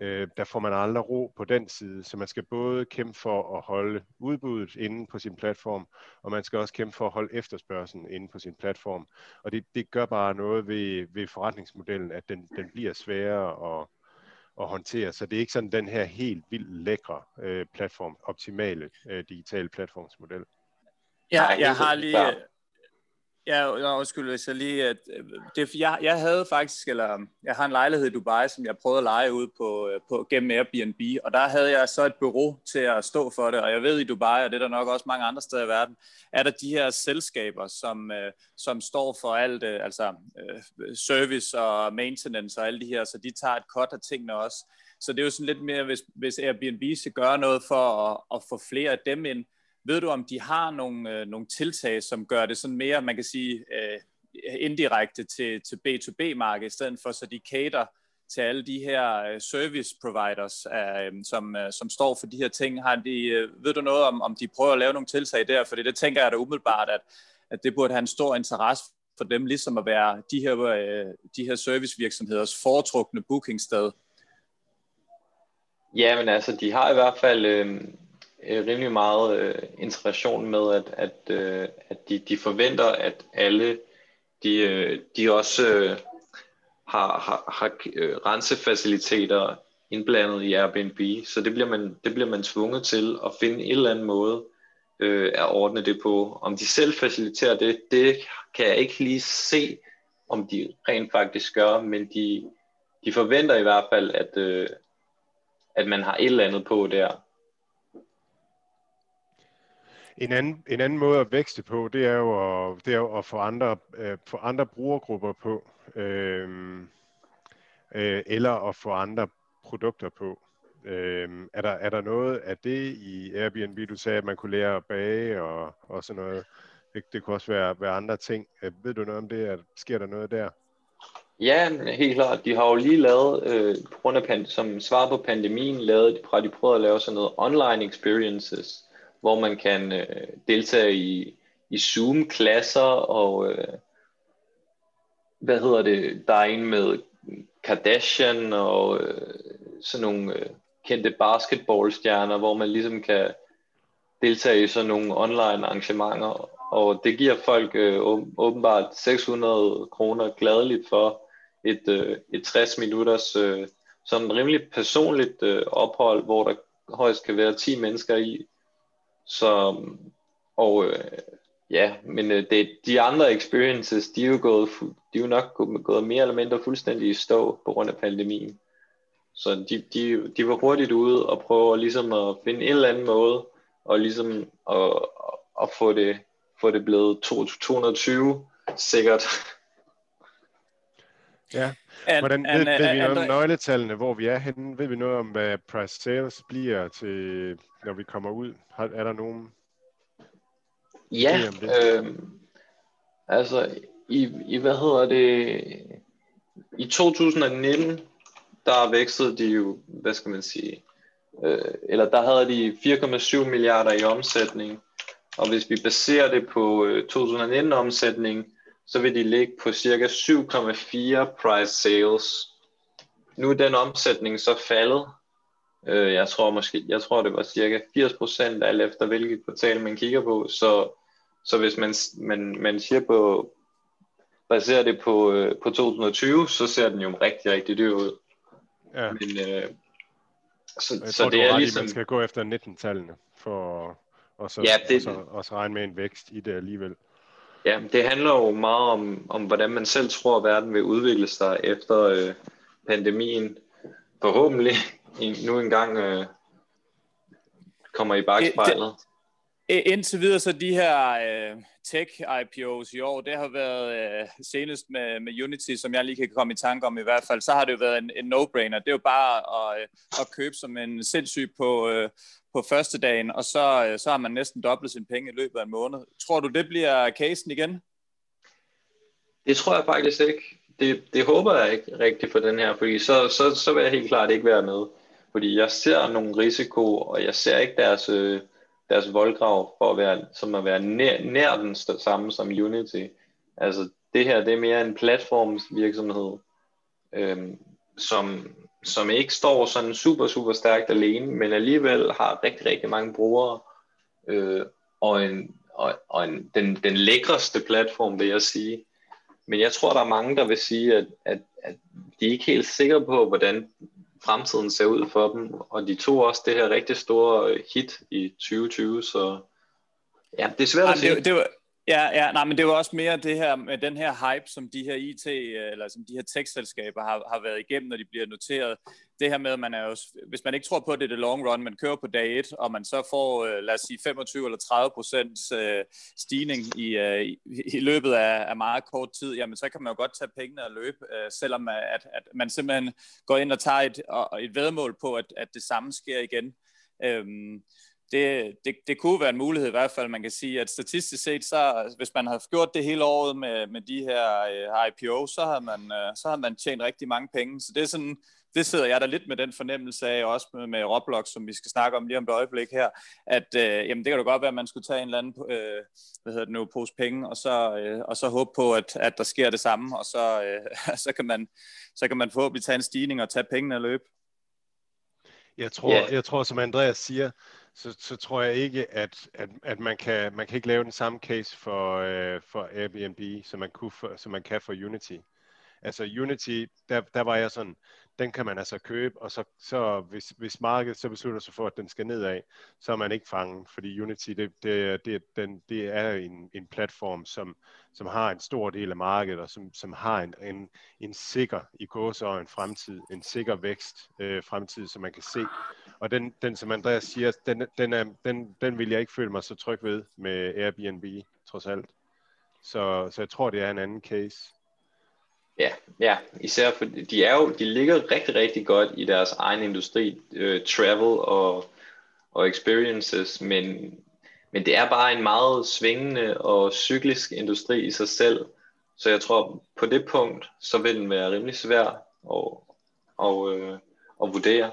øh, der får man aldrig ro på den side, så man skal både kæmpe for at holde udbuddet inde på sin platform, og man skal også kæmpe for at holde efterspørgselen inde på sin platform. Og det, det gør bare noget ved, ved forretningsmodellen, at den, den bliver sværere at, at håndtere. Så det er ikke sådan den her helt vildt lækre øh, platform, optimale øh, digitale platformsmodel. Ja, jeg har lige, Ja, undskyld, hvis jeg lige... At, øh, det, jeg, jeg havde faktisk, eller jeg har en lejlighed i Dubai, som jeg prøvede at lege ud på, øh, på gennem Airbnb, og der havde jeg så et bureau til at stå for det, og jeg ved i Dubai, og det er der nok også mange andre steder i verden, er der de her selskaber, som, øh, som står for alt, altså service og maintenance og alle de her, så de tager et cut af tingene også. Så det er jo sådan lidt mere, hvis, hvis Airbnb skal gøre noget for at, at få flere af dem ind, ved du, om de har nogle, øh, nogle tiltag, som gør det sådan mere, man kan sige, øh, indirekte til, til B2B-markedet, i stedet for så de cater til alle de her øh, service providers, øh, som, øh, som står for de her ting. Har de, øh, ved du noget om, om de prøver at lave nogle tiltag der? For det tænker jeg da umiddelbart, at, at det burde have en stor interesse for dem, ligesom at være de her, øh, de her servicevirksomheders foretrukne bookingsted. Ja, men altså, de har i hvert fald... Øh øh, rimelig meget øh, integration med, at, at, øh, at de, de forventer, at alle de, øh, de også øh, har, har, har øh, rensefaciliteter indblandet i Airbnb, så det bliver man, det bliver man tvunget til at finde en eller anden måde øh, at ordne det på. Om de selv faciliterer det, det kan jeg ikke lige se, om de rent faktisk gør, men de, de forventer i hvert fald, at, øh, at man har et eller andet på der. En anden, en anden måde at vækste på, det er jo at, det er jo at få, andre, øh, få andre brugergrupper på, øh, øh, eller at få andre produkter på. Øh, er, der, er der noget af det i Airbnb, du sagde, at man kunne lære at bage og, og sådan noget? Det, det kunne også være, være andre ting. Øh, ved du noget om det? At, sker der noget der? Ja, helt klart. De har jo lige lavet, øh, på grund af pand- som svar på pandemien, lavet, de, de prøvede at lave sådan noget online experiences, hvor man kan øh, deltage i, i Zoom-klasser, og øh, hvad hedder det, der er en med Kardashian og øh, sådan nogle øh, kendte basketballstjerner, hvor man ligesom kan deltage i sådan nogle online arrangementer, og det giver folk øh, åbenbart 600 kroner gladeligt for et, øh, et 60 minutters øh, sådan rimelig personligt øh, ophold, hvor der højst kan være 10 mennesker i. Så, og øh, ja, men øh, det, de andre experiences, de er jo, gået, de er jo nok gået mere eller mindre fuldstændig i stå på grund af pandemien. Så de, de, de var hurtigt ude og prøve at, ligesom at finde en eller anden måde, og ligesom at, at få, det, få det blevet 220 sikkert. Ja. Hvordan ved, ved vi noget om nøgletallene, hvor vi er henne? Ved vi noget om, hvad price sales bliver til, når vi kommer ud? Er der nogen? Ja, øh, altså i, i, hvad hedder det, i 2019, der vækstede de jo, hvad skal man sige, øh, eller der havde de 4,7 milliarder i omsætning, og hvis vi baserer det på øh, 2019 omsætning, så vil de ligge på cirka 7,4 price sales. Nu er den omsætning så faldet. Øh, jeg tror måske, jeg tror det var cirka 80% alt efter hvilket kvartal man kigger på. Så, så hvis man, man, man siger på, baserer det på, øh, på 2020, så ser den jo rigtig, rigtig dyr ud. Ja. Men, øh, så, jeg så tror, det er ligesom... man skal gå efter 19-tallene for og så, ja, det... og så også regne med en vækst i det alligevel. Ja, det handler jo meget om, om hvordan man selv tror, at verden vil udvikle sig efter øh, pandemien. Forhåbentlig nu engang øh, kommer i bagspejlet. Indtil videre så de her øh, tech IPOs i år, det har været øh, senest med, med Unity, som jeg lige kan komme i tanke om i hvert fald, så har det jo været en, en no-brainer. Det er jo bare at, øh, at købe som en sindssyg på, øh, på første dagen, og så, øh, så har man næsten dobblet sin penge i løbet af en måned. Tror du, det bliver casen igen? Det tror jeg faktisk ikke. Det, det håber jeg ikke rigtigt for den her, fordi så, så, så vil jeg helt klart ikke være med. Fordi jeg ser nogle risiko, og jeg ser ikke deres... Øh, deres voldgrav for at være, som at være nær, nær den samme som Unity. Altså det her, det er mere en platformsvirksomhed, øhm, som, som ikke står sådan super, super stærkt alene, men alligevel har rigtig, rigtig mange brugere, øh, og, en, og, og en, den, den lækreste platform, vil jeg sige. Men jeg tror, der er mange, der vil sige, at, at, at de er ikke helt sikre på, hvordan fremtiden ser ud for dem, og de tog også det her rigtig store hit i 2020, så ja, det er svært at sige. Det, det var, Ja, ja, nej, men det var også mere det her med den her hype, som de her IT, øh, eller som de her tech-selskaber har, har været igennem, når de bliver noteret. Det her med, at man er jo, hvis man ikke tror på, at det er det long run, man kører på dag 1, og man så får, øh, lad os sige, 25 eller 30 procent øh, stigning i, i, i løbet af, af meget kort tid, jamen så kan man jo godt tage pengene og løbe, selvom at, at man simpelthen går ind og tager et, et vedmål på, at, at det samme sker igen. Øhm, det, det, det kunne være en mulighed i hvert fald. Man kan sige, at statistisk set, så hvis man har gjort det hele året med, med de her uh, IPO, så har, man, uh, så har man tjent rigtig mange penge. Så det er sådan, det sidder jeg da lidt med den fornemmelse af, også med, med Roblox, som vi skal snakke om lige om et øjeblik her, at uh, jamen, det kan da godt være, at man skulle tage en eller anden uh, hvad hedder det nu, pose penge, og så, uh, og så håbe på, at, at der sker det samme, og så, uh, så, kan man, så kan man forhåbentlig tage en stigning og tage pengene og løbe. Jeg tror, yeah. jeg tror som Andreas siger, så, så tror jeg ikke, at, at, at man, kan, man kan ikke lave den samme case for, øh, for Airbnb, som man, kunne for, som man kan for Unity. Altså Unity, der, der var jeg sådan, den kan man altså købe, og så, så hvis, hvis markedet så beslutter sig for, at den skal nedad, så er man ikke fanget, fordi Unity, det, det, det, den, det er en, en platform, som, som har en stor del af markedet, og som, som har en, en, en sikker i gåsøjne, en fremtid, en sikker vækst øh, fremtid, som man kan se. Og den, den som Andreas siger, den, den, er, den, den vil jeg ikke føle mig så tryg ved med Airbnb, trods alt. Så, så jeg tror, det er en anden case. Ja, ja, især for de er jo, de ligger rigtig, rigtig godt i deres egen industri, øh, travel og, og experiences, men, men det er bare en meget svingende og cyklisk industri i sig selv, så jeg tror på det punkt, så vil den være rimelig svær at, at, at, at vurdere.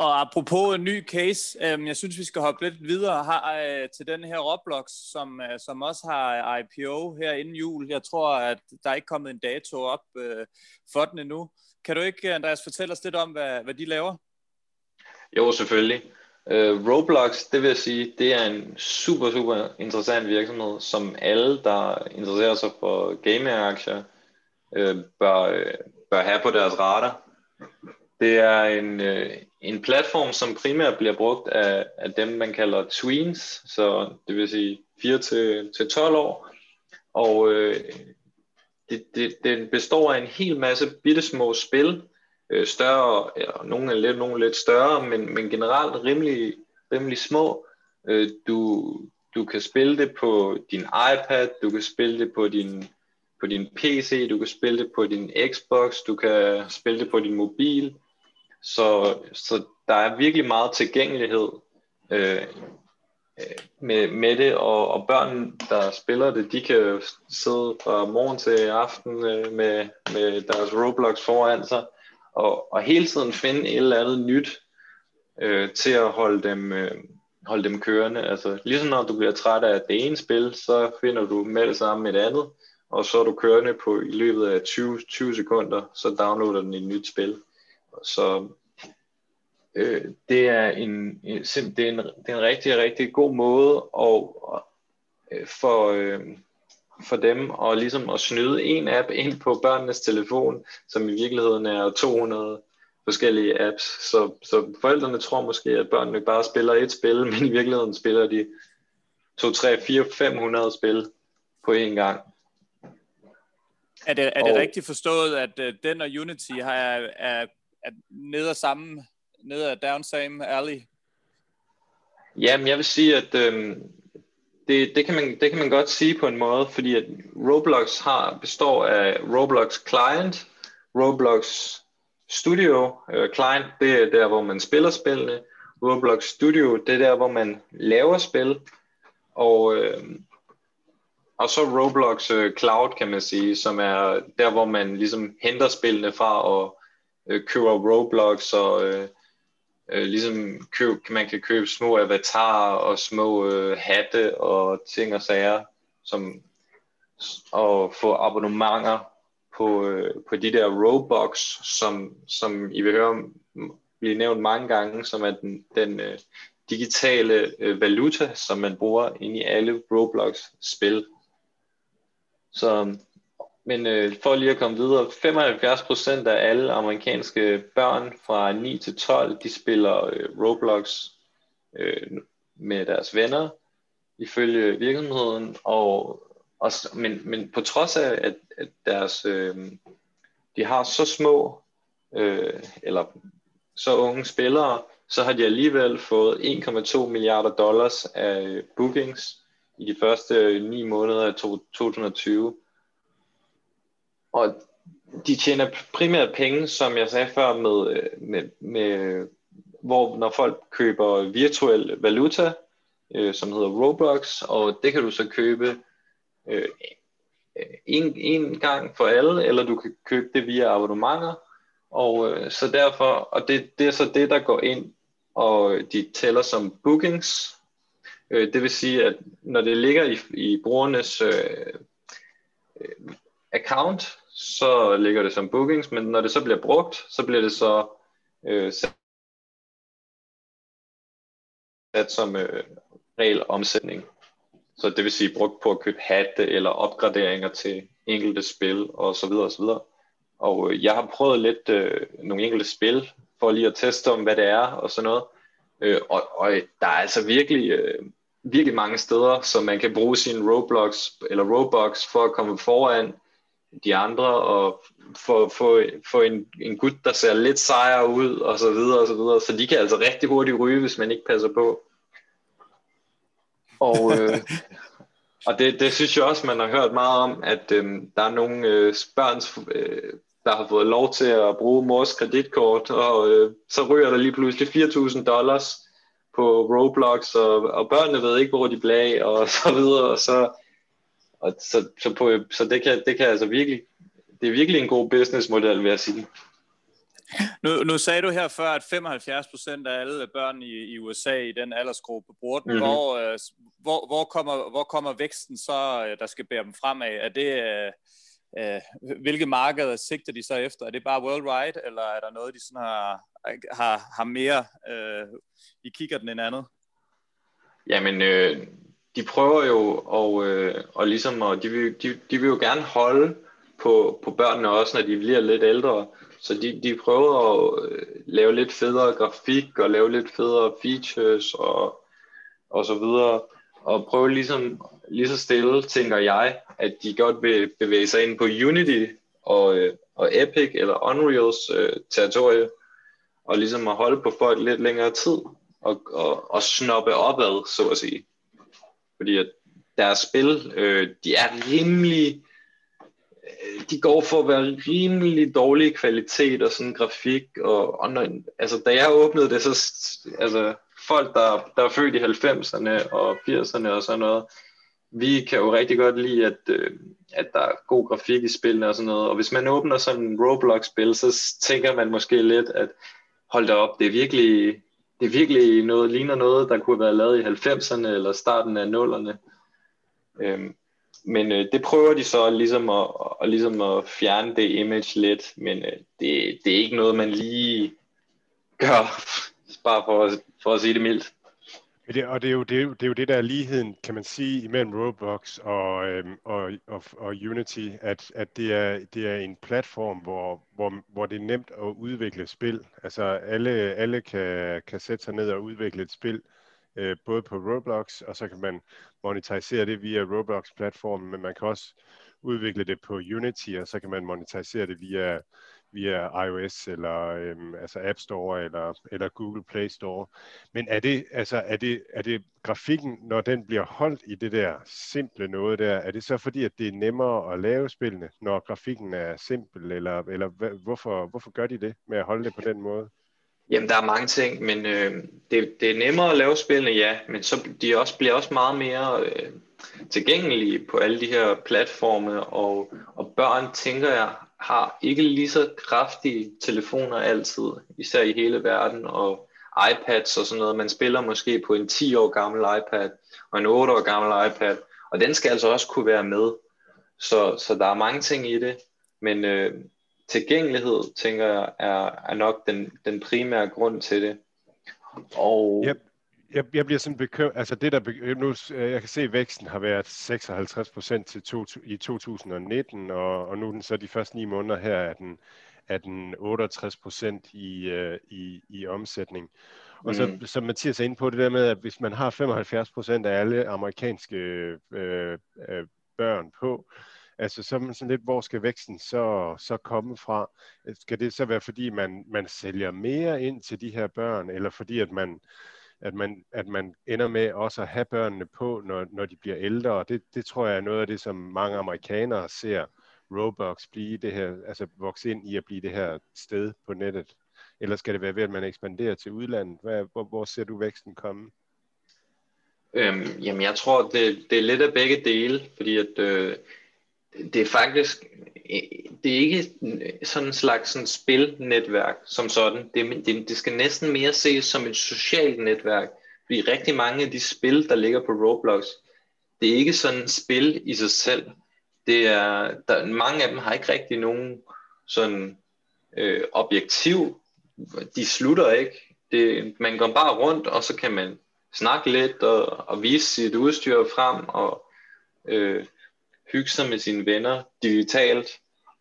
Og apropos en ny case, øh, jeg synes, vi skal hoppe lidt videre her, øh, til den her Roblox, som, øh, som også har IPO her inden jul. Jeg tror, at der er ikke kommet en dato op øh, for den endnu. Kan du ikke, Andreas, fortælle os lidt om, hvad, hvad de laver? Jo, selvfølgelig. Øh, Roblox, det vil jeg sige, det er en super, super interessant virksomhed, som alle, der interesserer sig for gaming-aktier, øh, bør, øh, bør have på deres radar. Det er en, øh, en platform, som primært bliver brugt af, af dem, man kalder tweens, så det vil sige 4 til, til 12 år. Og øh, det, det, den består af en hel masse bitte små spil, øh, større, ja, nogle er lidt, nogle lidt større, men, men generelt rimelig, rimelig små. Øh, du, du kan spille det på din iPad, du kan spille det på din, på din PC, du kan spille det på din Xbox, du kan spille det på din mobil, så, så der er virkelig meget tilgængelighed øh, øh, med, med det, og, og børn, der spiller det, de kan sidde fra morgen til aften øh, med, med deres Roblox foran sig, og, og hele tiden finde et eller andet nyt øh, til at holde dem, øh, holde dem kørende. Altså, ligesom når du bliver træt af det ene spil, så finder du med det samme et andet, og så er du kørende på i løbet af 20, 20 sekunder, så downloader den et nyt spil. Så øh, det, er en, en, det, er en, det er en rigtig, rigtig god måde at, øh, for, øh, for dem at, ligesom at snyde en app ind på børnenes telefon, som i virkeligheden er 200 forskellige apps. Så, så forældrene tror måske, at børnene bare spiller et spil, men i virkeligheden spiller de 2, 3, 4, 500 spil på én gang. Er det, er det og, rigtigt forstået, at uh, den og Unity har, er, at ned nede samme, ned af down same alley? Jamen, jeg vil sige, at øh, det, det, kan man, det kan man godt sige på en måde, fordi at Roblox har, består af Roblox Client, Roblox Studio. Øh, client, det er der, hvor man spiller spillene. Roblox Studio, det er der, hvor man laver spil. Og, øh, og så Roblox øh, Cloud, kan man sige, som er der, hvor man ligesom henter spillene fra og øh, køber Roblox og øh, øh, ligesom køb, man kan købe små avatarer og små øh, hatte og ting og sager, som, og få abonnementer på, øh, på de der Robux, som, som I vil høre blive nævnt mange gange, som er den, den øh, digitale øh, valuta, som man bruger ind i alle Roblox-spil. Så men øh, for lige at komme videre, 75% af alle amerikanske børn fra 9 til 12, de spiller øh, Roblox øh, med deres venner, ifølge virksomheden, og, og, men, men på trods af, at, at deres, øh, de har så små, øh, eller så unge spillere, så har de alligevel fået 1,2 milliarder dollars af øh, bookings i de første øh, 9 måneder af 2020. Og de tjener primært penge, som jeg sagde før, med, øh, med, med hvor når folk køber virtuel valuta, øh, som hedder Robux, og det kan du så købe øh, en, en gang for alle, eller du kan købe det via abonnementer, og øh, så derfor, og det, det er så det, der går ind, og de tæller som bookings, øh, det vil sige, at når det ligger i, i brugernes øh, øh account, så ligger det som bookings, men når det så bliver brugt, så bliver det så øh, sat som øh, regel omsætning. Så det vil sige brugt på at købe hatte eller opgraderinger til enkelte spil og så videre og så videre. Og øh, jeg har prøvet lidt øh, nogle enkelte spil for lige at teste om hvad det er og sådan noget. Øh, og, og øh, der er altså virkelig øh, virkelig mange steder, som man kan bruge sin Roblox eller Robux for at komme foran de andre og få, få, få en, en gut, der ser lidt sejere ud og så videre og så videre. Så de kan altså rigtig hurtigt ryge, hvis man ikke passer på. Og, øh, og det, det synes jeg også, man har hørt meget om, at øh, der er nogle øh, børn, øh, der har fået lov til at bruge mors kreditkort, og øh, så ryger der lige pludselig 4.000 dollars på Roblox, og, og børnene ved ikke, hvor de bliver af, og så videre, og så, og så, så, på, så det, kan, det kan altså virkelig, det er virkelig en god businessmodel, vil jeg sige. Nu, nu sagde du her før, at 75 procent af alle børn i, i USA i den aldersgruppe bruger den. Mm-hmm. Hvor, øh, hvor, hvor, kommer, hvor kommer væksten så, øh, der skal bære dem fremad? Er det, øh, øh, hvilke markeder sigter de så efter? Er det bare worldwide, eller er der noget, de sådan har, har, har mere øh, i kigger den end andet? Jamen, øh, de prøver jo og, øh, og ligesom, og de, vil, de, de vil jo gerne holde på, på børnene også, når de bliver lidt ældre. Så de, de prøver at øh, lave lidt federe grafik og lave lidt federe features og, og så videre. Og prøve ligesom, lige så stille, tænker jeg, at de godt vil bevæge sig ind på Unity og, øh, og Epic eller Unreals øh, territorie, og ligesom at holde på folk lidt længere tid, og, og, og snoppe opad, så at sige. Fordi at deres spil, øh, de er rimelig, øh, de går for at være rimelig dårlig kvalitet og sådan grafik, og, og når, altså da jeg åbnede det, så altså folk, der, der er født i 90'erne og 80'erne og sådan noget, vi kan jo rigtig godt lide, at, øh, at der er god grafik i spillene og sådan noget. Og hvis man åbner sådan en Roblox-spil, så tænker man måske lidt, at hold da op, det er virkelig, det er virkelig noget, ligner noget, der kunne have været lavet i 90'erne eller starten af 0'erne. Øhm, men øh, det prøver de så ligesom at, at, ligesom at fjerne det image lidt, men øh, det, det er ikke noget, man lige gør, bare for, for at sige det mildt. Det, og det er, jo, det, er jo, det er jo det, der er ligheden, kan man sige, imellem Roblox og, øhm, og, og, og Unity, at, at det, er, det er en platform, hvor, hvor, hvor det er nemt at udvikle spil. Altså alle, alle kan, kan sætte sig ned og udvikle et spil, øh, både på Roblox, og så kan man monetisere det via Roblox-platformen, men man kan også udvikle det på Unity, og så kan man monetisere det via via iOS eller øhm, altså App Store eller, eller Google Play Store. Men er det, altså, er, det, er det grafikken, når den bliver holdt i det der simple noget der, er det så fordi, at det er nemmere at lave spillene, når grafikken er simpel, eller, eller hvorfor, hvorfor gør de det med at holde det på den måde? Jamen, der er mange ting, men øh, det, det er nemmere at lave spillene, ja, men så de også, bliver også meget mere øh, tilgængelige på alle de her platforme, og, og børn, tænker jeg, har ikke lige så kraftige telefoner altid, især i hele verden, og iPads og sådan noget. Man spiller måske på en 10 år gammel iPad og en 8 år gammel iPad, og den skal altså også kunne være med. Så, så der er mange ting i det, men øh, tilgængelighed, tænker jeg, er, er nok den, den primære grund til det. Og yep jeg, jeg bliver sådan bekymret, altså det der, nu, øh, jeg kan se, at væksten har været 56 procent til to, i 2019, og, og nu er den så de første ni måneder her, er den, er den 68 procent i, uh, i, i omsætning. Og så, mm. som Mathias er inde på, det der med, at hvis man har 75 procent af alle amerikanske øh, øh, børn på, altså så er man sådan lidt, hvor skal væksten så, så komme fra? Skal det så være, fordi man, man sælger mere ind til de her børn, eller fordi at man at man, at man ender med også at have børnene på, når, når de bliver ældre. Og det, det tror jeg er noget af det, som mange amerikanere ser Roblox blive det her, altså vokse ind i at blive det her sted på nettet. Eller skal det være ved, at man ekspanderer til udlandet? Hvad, hvor, hvor ser du væksten komme? Øhm, jamen jeg tror, det, det er lidt af begge dele, fordi at øh, det er faktisk Øh, det er ikke sådan en slags sådan spilnetværk som sådan. Det, det, det skal næsten mere ses som et socialt netværk, fordi rigtig mange af de spil, der ligger på Roblox, det er ikke sådan et spil i sig selv. Det er, der, mange af dem har ikke rigtig nogen sådan øh, objektiv de slutter ikke. Det, man går bare rundt, og så kan man snakke lidt og, og vise sit udstyr frem og øh, hygge sig med sine venner digitalt.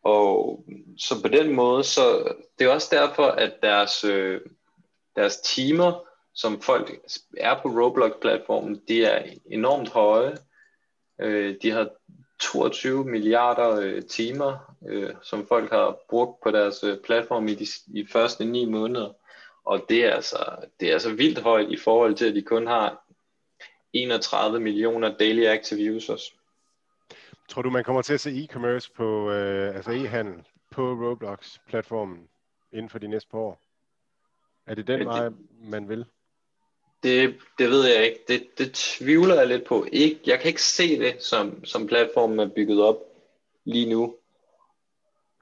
Og så på den måde, så det er også derfor, at deres, øh, deres timer, som folk er på Roblox-platformen, de er enormt høje. Øh, de har 22 milliarder øh, timer, øh, som folk har brugt på deres øh, platform i de i første ni måneder. Og det er, altså, det er altså vildt højt i forhold til, at de kun har 31 millioner daily active users. Tror du, man kommer til at se e-commerce på, øh, altså e-handel på Roblox-platformen inden for de næste par år? Er det den vej, man vil? Det, det ved jeg ikke. Det, det tvivler jeg lidt på. Ikke, jeg kan ikke se det, som, som platformen er bygget op lige nu.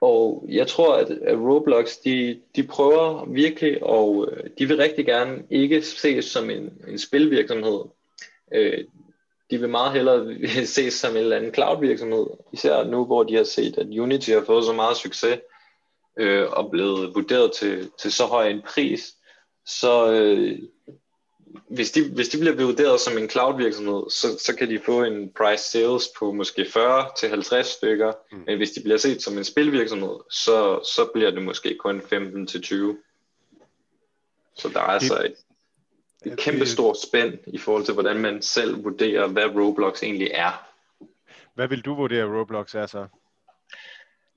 Og jeg tror, at, Roblox, de, de prøver virkelig, og øh, de vil rigtig gerne ikke ses som en, en spilvirksomhed. Øh, de vil meget hellere ses som en eller anden cloud-virksomhed, især nu, hvor de har set, at Unity har fået så meget succes øh, og blevet vurderet til, til så høj en pris. Så øh, hvis, de, hvis de bliver vurderet som en cloud-virksomhed, så, så kan de få en price sales på måske 40 til 50 stykker, mm. men hvis de bliver set som en spilvirksomhed, så, så bliver det måske kun 15 til 20. Så der er altså et, et kæmpe stort spænd i forhold til, hvordan man selv vurderer, hvad Roblox egentlig er. Hvad vil du vurdere, Roblox er så?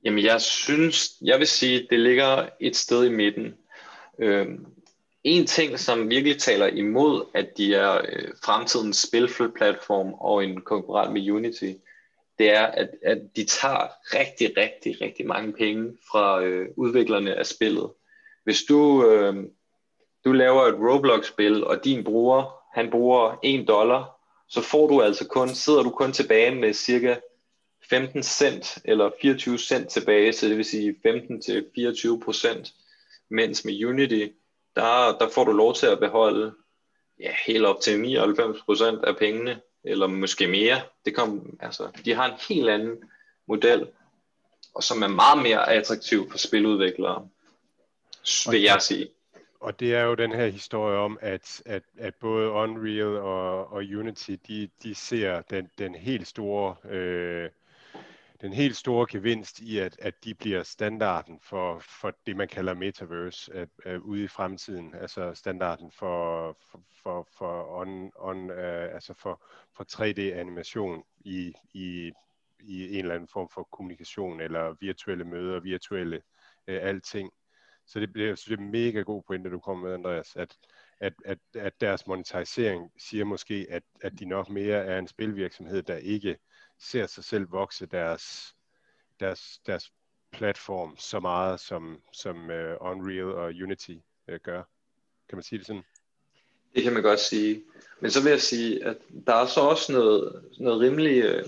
Jamen, jeg synes, jeg vil sige, det ligger et sted i midten. Øhm, en ting, som virkelig taler imod, at de er øh, fremtidens spilplatform og en konkurrent med Unity, det er, at, at de tager rigtig, rigtig, rigtig mange penge fra øh, udviklerne af spillet. Hvis du, øh, du laver et Roblox-spil, og din bruger, han bruger 1 dollar, så får du altså kun, sidder du kun tilbage med cirka 15 cent eller 24 cent tilbage, så det vil sige 15 til 24 procent, mens med Unity, der, der får du lov til at beholde ja, helt op til 99% af pengene, eller måske mere. Det kom, altså, de har en helt anden model, og som er meget mere attraktiv for spiludviklere, vil jeg sige. Og det er jo den her historie om, at, at, at både Unreal og, og Unity, de, de ser den, den helt store øh, den helt store gevinst i, at, at de bliver standarden for, for det, man kalder metaverse at, at ude i fremtiden. Altså standarden for, for, for, for, on, on, uh, altså for, for 3D-animation i, i, i en eller anden form for kommunikation, eller virtuelle møder, virtuelle uh, alting. Så det, det, det er mega god pointe, du kommer med, Andreas, at, at, at, at deres monetarisering siger måske, at, at de nok mere er en spilvirksomhed, der ikke ser sig selv vokse deres, deres, deres platform så meget, som, som uh, Unreal og Unity uh, gør. Kan man sige det sådan? Det kan man godt sige. Men så vil jeg sige, at der er så også noget, noget rimelig, øh,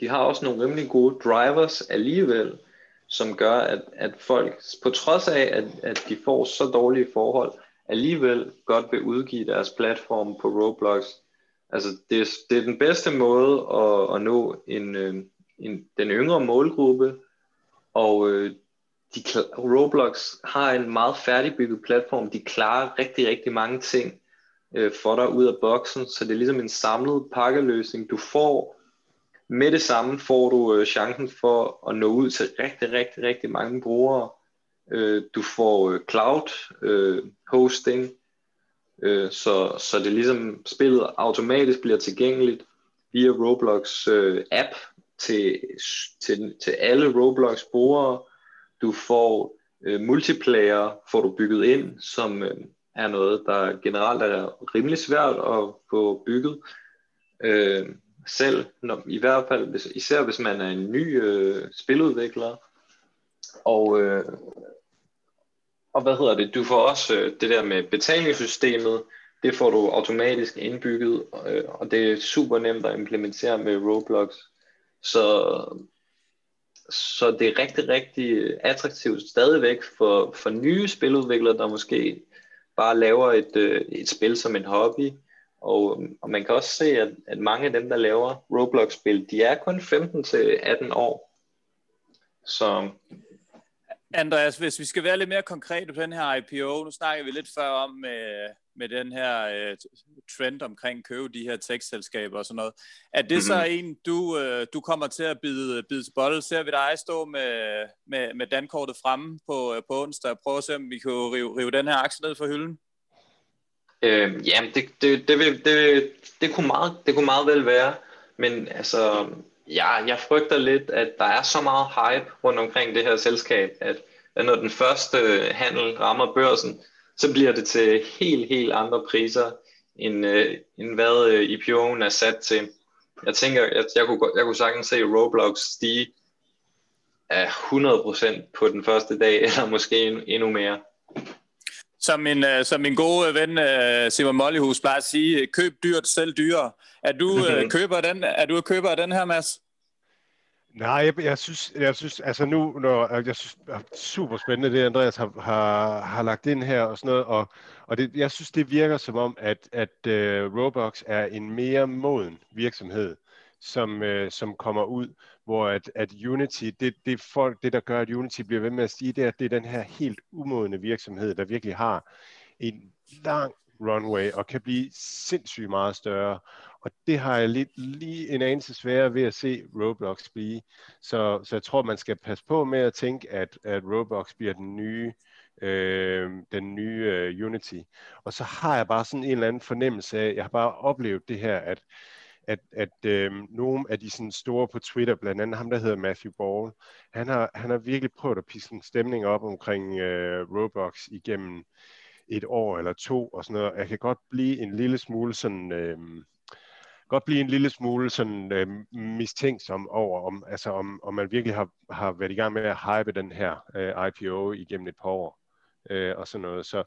de har også nogle rimelig gode drivers alligevel, som gør, at, at folk, på trods af, at, at de får så dårlige forhold, alligevel godt vil udgive deres platform på Roblox Altså, det, er, det er den bedste måde at, at nå en, øh, en, den yngre målgruppe, og øh, de, Roblox har en meget færdigbygget platform. De klarer rigtig, rigtig mange ting øh, for dig ud af boksen, så det er ligesom en samlet pakkeløsning. Du får med det samme får du øh, chancen for at nå ud til rigtig, rigtig, rigtig mange brugere. Øh, du får øh, cloud øh, hosting, Øh, så, så det ligesom spillet automatisk bliver tilgængeligt via Roblox øh, app til, til, til alle Roblox brugere. Du får øh, multiplayer, får du bygget ind, som øh, er noget, der generelt er rimelig svært at få bygget. Øh, selv, når, i hvert fald, hvis, især hvis man er en ny øh, spiludvikler. Og, øh, og hvad hedder det, du får også øh, det der med betalingssystemet, det får du automatisk indbygget, øh, og det er super nemt at implementere med Roblox. Så, så det er rigtig, rigtig attraktivt stadigvæk for, for nye spiludviklere, der måske bare laver et, øh, et spil som en hobby. Og, og man kan også se, at, at mange af dem, der laver Roblox-spil, de er kun 15-18 år. Så Andreas, hvis vi skal være lidt mere konkrete på den her IPO, nu snakker vi lidt før om med, med den her uh, trend omkring købe de her tech-selskaber og sådan noget. Er det mm-hmm. så mhm. en, du, uh, du kommer til at bide, bide bold? Ser vi dig stå med, med, med dankortet fremme på, uh, på onsdag og prøve at se, om vi kan rive, rive den her aktie ned for hylden? Øh, jamen, det, det, det, vil, det, det, kunne meget, det kunne meget vel være, men altså, ja, jeg frygter lidt, at der er så meget hype rundt omkring det her selskab, at, at når den første øh, handel rammer børsen, så bliver det til helt, helt andre priser, end, øh, end hvad øh, IPO'en er sat til. Jeg tænker, at jeg kunne, jeg kunne sagtens se Roblox stige af 100% på den første dag, eller måske endnu mere. Som min, uh, som min gode ven uh, Simon Mollihus plejer at sige, køb dyrt, selv dyrere. Er du, uh, køber den, er du køber den her, Mads? Nej, jeg, jeg, synes, jeg synes, altså nu, når, jeg synes, er super spændende, det Andreas har, har, har lagt ind her og sådan noget, og, og det, jeg synes, det virker som om, at, at uh, Roblox er en mere moden virksomhed, som, øh, som kommer ud, hvor at, at Unity, det, det, folk, det der gør, at Unity bliver ved med at stige, det er, det er den her helt umodende virksomhed, der virkelig har en lang runway og kan blive sindssygt meget større. Og det har jeg lidt, lige en anelse sværere ved at se Roblox blive. Så, så jeg tror, man skal passe på med at tænke, at, at Roblox bliver den nye, øh, den nye uh, Unity. Og så har jeg bare sådan en eller anden fornemmelse af, jeg har bare oplevet det her, at at, at øh, nogle af de sådan store på Twitter, blandt andet ham, der hedder Matthew Ball, han har, han har virkelig prøvet at piske en stemning op omkring øh, Roblox igennem et år eller to og sådan noget. Jeg kan godt blive en lille smule sådan... Øh, godt blive en lille smule sådan øh, mistænksom over, om, altså om, om man virkelig har, har været i gang med at hype den her øh, IPO igennem et par år øh, og sådan noget. Så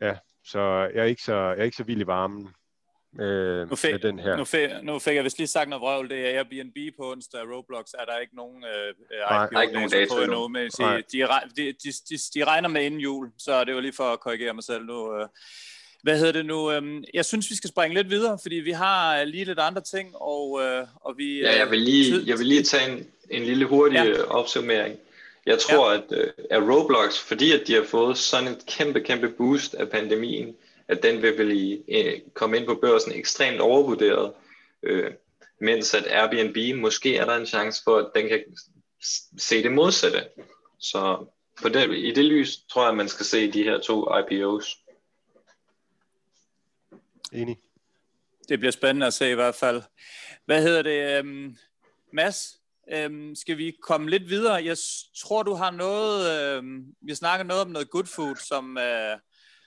ja, så jeg er ikke så, jeg er ikke så vild i varmen øh, nu fik, med den her. Nu fik, nu fik jeg vist lige sagt noget vrøvl. Det er Airbnb på onsdag. Roblox er der ikke nogen øh, IPO ikke nogen dato på endnu. Men de, de, de, de, de, regner med inden jul, så det var lige for at korrigere mig selv nu. Øh. Hvad hedder det nu? Øhm, jeg synes, vi skal springe lidt videre, fordi vi har lige lidt andre ting, og, øh, og vi... Ja, jeg vil lige, jeg vil lige tage en, en lille hurtig ja. opsummering. Jeg tror, ja. at, øh, at Roblox, fordi at de har fået sådan et kæmpe, kæmpe boost af pandemien, at den vil vel øh, komme ind på børsen ekstremt overvurderet, øh, mens at Airbnb, måske er der en chance for, at den kan se det modsatte. Så på det, i det lys tror jeg, at man skal se de her to IPOs. Enig. Det bliver spændende at se i hvert fald. Hvad hedder det, øhm, Mads? Øhm, skal vi komme lidt videre? Jeg tror, du har noget, øhm, vi snakker noget om noget good food, som, øh,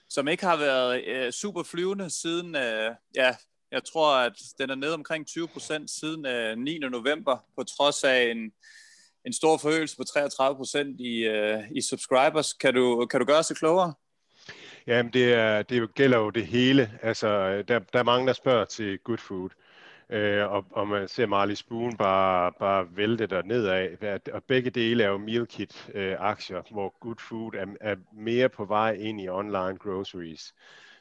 som ikke har været øh, super flyvende siden, øh, ja, jeg tror, at den er nede omkring 20 procent siden øh, 9. november, på trods af en, en stor forøgelse på 33 procent i, øh, i subscribers. Kan du, kan du gøre os klogere? Jamen, det, er, det gælder jo det hele. Altså, øh, der, der er mange, der spørger til Good Food. Øh, og, og man ser Marley Spoon bare, bare vælte der nedad. Og begge dele er jo meal kit øh, aktier, hvor Good Food er, er mere på vej ind i online groceries.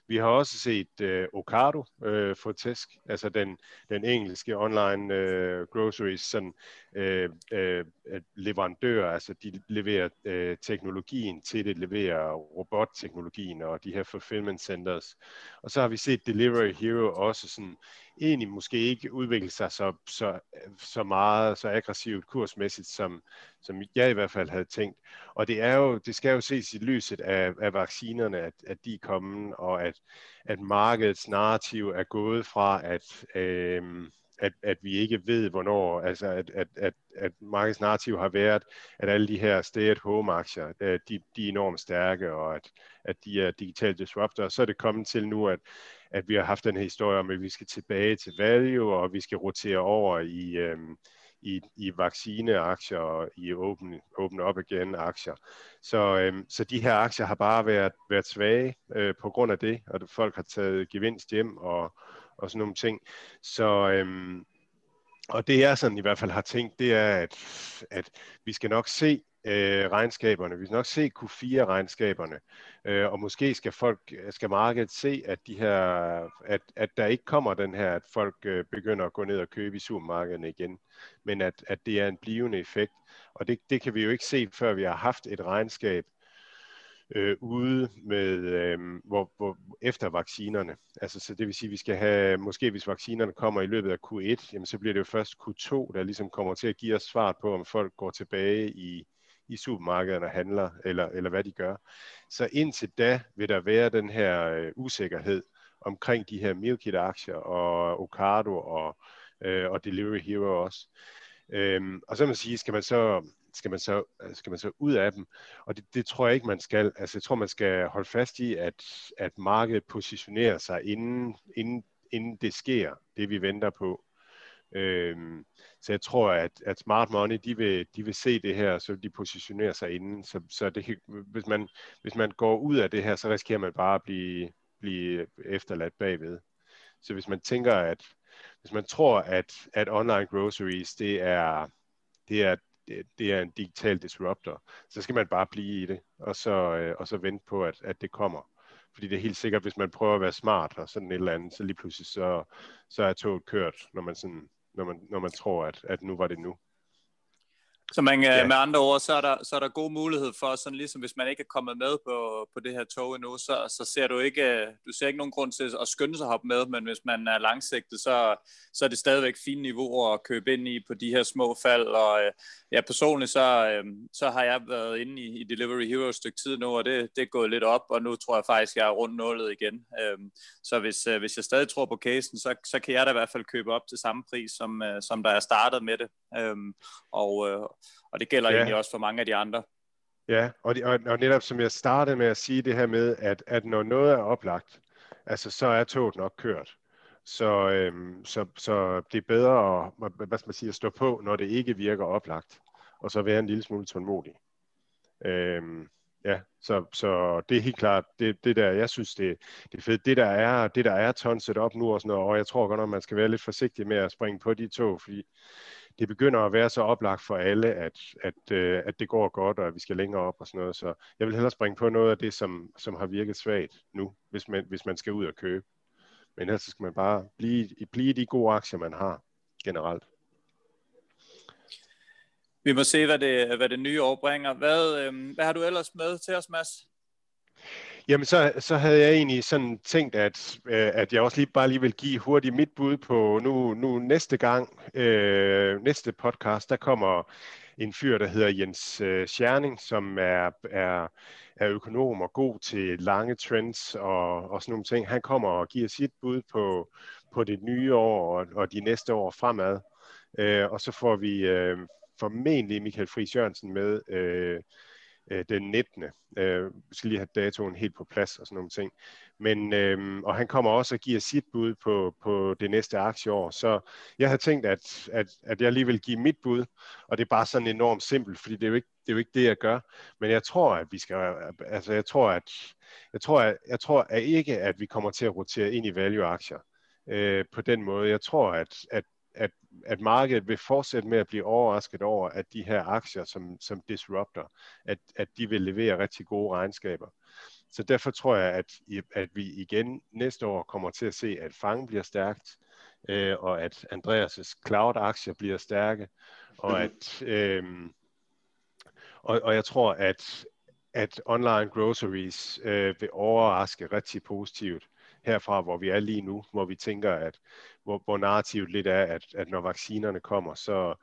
Vi har også set øh, Ocado øh, få tæsk, altså den, den engelske online øh, groceries sådan, Øh, øh, øh, leverandører, altså de leverer øh, teknologien til det, leverer robotteknologien og de her fulfillment centers. Og så har vi set Delivery Hero også sådan egentlig måske ikke udvikle sig så, så, så meget, så aggressivt kursmæssigt, som, som jeg i hvert fald havde tænkt. Og det, er jo, det skal jo ses i lyset af, af vaccinerne, at, at de er kommet, og at, at markedets narrativ er gået fra, at, øh, at, at vi ikke ved, hvornår, altså at, at, at, at markedets narrativ har været, at alle de her stay-at-home-aktier, øh, de, de er enormt stærke, og at, at de er digitale disruptor. Så er det kommet til nu, at, at vi har haft den her historie om, at vi skal tilbage til value, og vi skal rotere over i, øhm, i, i vaccineaktier og i open, open up again aktier. Så, øhm, så de her aktier har bare været, været svage øh, på grund af det, og folk har taget gevinst hjem og, og sådan nogle ting. Så, øhm, og det jeg sådan i hvert fald har tænkt, det er, at, at vi skal nok se øh, regnskaberne, vi skal nok se Q4-regnskaberne, øh, og måske skal folk, skal markedet se, at, de her, at, at der ikke kommer den her, at folk øh, begynder at gå ned og købe i supermarkederne igen, men at, at det er en blivende effekt. Og det, det kan vi jo ikke se, før vi har haft et regnskab, øh, ude med, øh, hvor, hvor, efter vaccinerne. Altså, så det vil sige, at vi skal have, måske hvis vaccinerne kommer i løbet af Q1, jamen, så bliver det jo først Q2, der ligesom kommer til at give os svar på, om folk går tilbage i, i supermarkederne og handler, eller, eller hvad de gør. Så indtil da vil der være den her øh, usikkerhed omkring de her Mealkit-aktier og Ocado og, øh, og Delivery Hero også. Øhm, og så man sige, skal man så skal man så, øh, skal man så ud af dem? Og det, det tror jeg ikke, man skal. Altså, jeg tror, man skal holde fast i, at, at markedet positionerer sig, inden, inden, inden det sker, det vi venter på. Øhm, så jeg tror, at, at smart money, de vil, de vil se det her, så de positionerer sig inden. Så, så det, hvis, man, hvis man går ud af det her, så risikerer man bare at blive, blive efterladt bagved. Så hvis man tænker, at hvis man tror, at, at online groceries, det er, det er det, det er en digital disruptor, så skal man bare blive i det, og så, øh, og så vente på, at, at det kommer. Fordi det er helt sikkert, hvis man prøver at være smart og sådan et eller andet, så lige pludselig så, så er toget kørt, når man, sådan, når man, når man tror, at, at nu var det nu. Så man, øh, ja. med andre ord, så er, der, så er der god mulighed for, sådan ligesom hvis man ikke er kommet med på, på det her tog endnu, så, så ser du ikke, øh, du ser ikke nogen grund til at skynde sig at hoppe med, men hvis man er langsigtet, så, så er det stadigvæk fine niveauer at købe ind i på de her små fald, og øh, ja, personligt så, så har jeg været inde i, i Delivery Hero et stykke tid nu, og det, det er gået lidt op, og nu tror jeg faktisk, jeg er rundt nullet igen. Så hvis, hvis jeg stadig tror på casen, så, så kan jeg da i hvert fald købe op til samme pris, som, som der er startet med det. Og, og det gælder ja. egentlig også for mange af de andre. Ja, og, de, og, og netop som jeg startede med at sige det her med, at, at når noget er oplagt, altså så er toget nok kørt. Så, øhm, så, så det er bedre at, hvad skal man sige, at stå på, når det ikke virker oplagt, og så være en lille smule tålmodig. Øhm, ja, så, så det er helt klart, det, det der, jeg synes, det, det er fedt. Det der er, det der er tonset op nu og sådan noget, og jeg tror godt nok, man skal være lidt forsigtig med at springe på de tog, fordi det begynder at være så oplagt for alle, at, at, øh, at det går godt, og at vi skal længere op og sådan noget. Så jeg vil hellere springe på noget af det, som, som har virket svagt nu, hvis man, hvis man skal ud og købe. Men ellers skal man bare blive, blive de gode aktier, man har generelt. Vi må se, hvad det, hvad det nye år bringer. Hvad, øh, hvad har du ellers med til os, Mads? Jamen, så, så havde jeg egentlig sådan tænkt, at, øh, at jeg også lige bare lige vil give hurtigt mit bud på nu, nu næste gang, øh, næste podcast, der kommer en fyr, der hedder Jens øh, Scherning, som er, er, er økonom og god til lange trends og, og sådan nogle ting. Han kommer og giver sit bud på, på det nye år og, og de næste år fremad. Øh, og så får vi øh, formentlig Michael Friis Jørgensen med øh, øh, den 19. Øh, vi skal lige have datoen helt på plads og sådan nogle ting. Men, øh, og han kommer også og giver sit bud på, på det næste aktieår. Så jeg har tænkt, at, at, at jeg lige vil give mit bud, og det er bare sådan enormt simpelt, fordi det er jo ikke det, er jo ikke det jeg gør. Men jeg tror, at vi skal, altså jeg tror, at jeg tror, at, jeg tror at ikke, at vi kommer til at rotere ind i value-aktier øh, på den måde. Jeg tror, at, at at, at markedet vil fortsætte med at blive overrasket over, at de her aktier som, som disruptor, at, at de vil levere rigtig gode regnskaber. Så derfor tror jeg, at, at vi igen næste år kommer til at se, at Fang bliver stærkt, øh, og at Andreas' cloud-aktier bliver stærke, og at øh, og, og jeg tror, at, at online groceries øh, vil overraske rigtig positivt herfra, hvor vi er lige nu, hvor vi tænker, at hvor, hvor narrativet lidt er, at, at når vaccinerne kommer, så,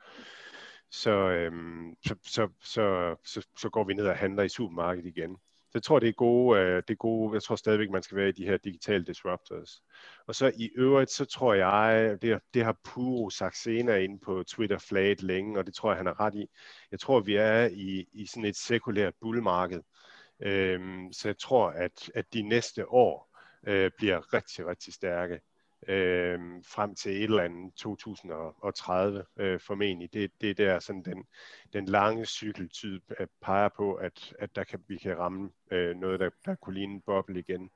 så, øhm, så, så, så, så, så går vi ned og handler i supermarkedet igen. Så jeg tror, det er gode, øh, det er gode, jeg tror stadigvæk, man skal være i de her digitale disruptors. Og så i øvrigt, så tror jeg, det, det har Puro sagt senere inde på Twitter flaget længe, og det tror jeg, han har ret i. Jeg tror, vi er i, i sådan et sekulært bullmarked. Øhm, så jeg tror, at, at de næste år, øh, bliver rigtig, rigtig stærke øh, frem til et eller andet 2030 øh, formentlig. Det, det er der sådan den, den lange cykeltid øh, peger på, at, at der kan, vi kan ramme øh, noget, der, der kunne ligne en boble igen.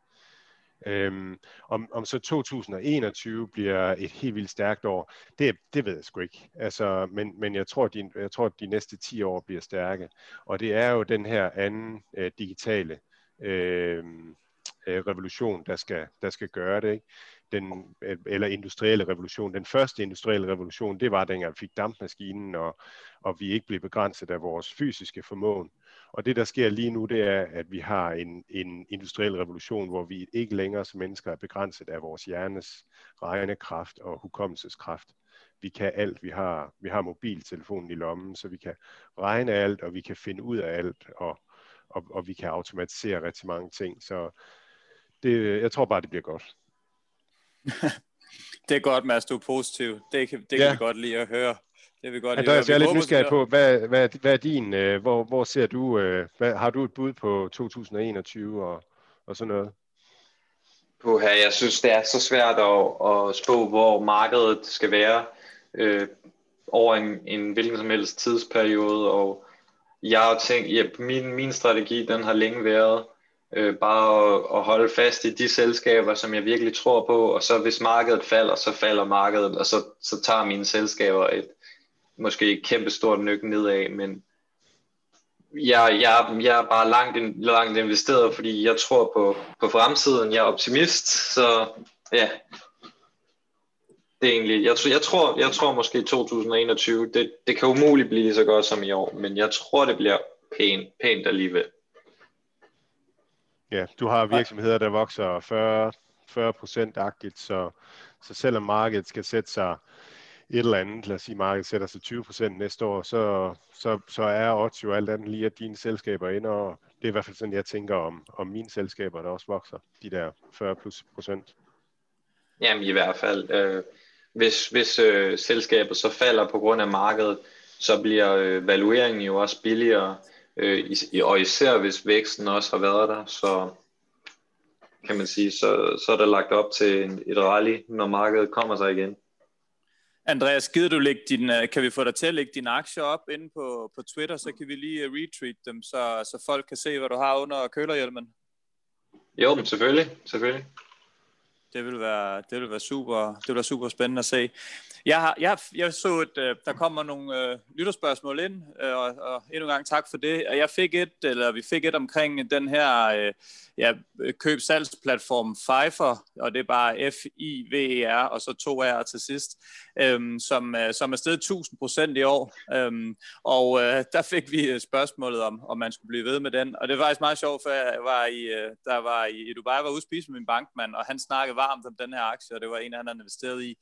Øhm, om, om så 2021 bliver et helt vildt stærkt år, det, det ved jeg sgu ikke. Altså, men, men jeg tror, de, jeg tror, at de næste 10 år bliver stærke. Og det er jo den her anden øh, digitale øh, øh, revolution, der skal, der skal gøre det. Ikke? Den, øh, eller industrielle revolution. Den første industrielle revolution, det var dengang vi fik dampmaskinen, og, og vi ikke blev begrænset af vores fysiske formåen. Og det, der sker lige nu, det er, at vi har en, en industriel revolution, hvor vi ikke længere som mennesker er begrænset af vores hjernes regnekraft og hukommelseskraft. Vi kan alt. Vi har, vi har mobiltelefonen i lommen, så vi kan regne alt, og vi kan finde ud af alt, og, og, og vi kan automatisere rigtig mange ting. Så det, jeg tror bare, det bliver godt. det er godt, Mads, du er positiv. Det kan, det kan ja. vi godt lide at høre. Det vil godt Andreas, jeg er lidt nysgerrig på, hvad, hvad, hvad er din, øh, hvor, hvor ser du, øh, hvad, har du et bud på 2021 og, og sådan noget? Puha, jeg synes, det er så svært at, at spå, hvor markedet skal være øh, over en, en hvilken som helst tidsperiode, og jeg har tænkt, ja, min, min strategi, den har længe været øh, bare at, at holde fast i de selskaber, som jeg virkelig tror på, og så hvis markedet falder, så falder markedet, og så, så tager mine selskaber et, måske et kæmpe stort nyk nedad, men jeg, jeg, jeg er bare langt, langt investeret, fordi jeg tror på, på fremtiden. Jeg er optimist, så ja, det er egentlig, jeg, jeg, tror, jeg tror måske 2021, det, det kan umuligt blive så godt som i år, men jeg tror, det bliver pænt, pænt alligevel. Ja, du har virksomheder, der vokser 40, 40 agtigt så, så selvom markedet skal sætte sig et eller andet, lad os sige, markedet sætter sig 20% næste år, så, så, så er odds jo alt andet lige, at dine selskaber ender, og det er i hvert fald sådan, jeg tænker om, om mine selskaber, der også vokser, de der 40 plus procent. Jamen i hvert fald, øh, hvis, hvis øh, selskabet så falder på grund af markedet, så bliver øh, valueringen jo også billigere, øh, i, og især hvis væksten også har været der, så kan man sige, så, så er der lagt op til et rally, når markedet kommer sig igen. Andreas, gider du lægge din, øh, kan vi få dig til at lægge dine aktier op inde på, på Twitter, så kan vi lige øh, retweet dem, så, så folk kan se, hvad du har under kølerhjelmen? Jo, men selvfølgelig, selvfølgelig. Det vil være, det vil være super, det vil være super spændende at se. Jeg, har, jeg, jeg så, at øh, der kommer nogle øh, lytterspørgsmål ind, øh, og, og endnu en gang tak for det. Og jeg fik et, eller vi fik et omkring den her øh, ja, køb-salgsplatform Fiverr, og det er bare F-I-V-E-R, og så to R til sidst, øh, som, øh, som er steget 1000 procent i år. Øh, og øh, der fik vi øh, spørgsmålet om, om man skulle blive ved med den. Og det var faktisk meget sjovt, for jeg var i, øh, der var i, i Dubai, var ude spise med min bankmand, og han snakkede varmt om den her aktie, og det var en, han havde investeret i.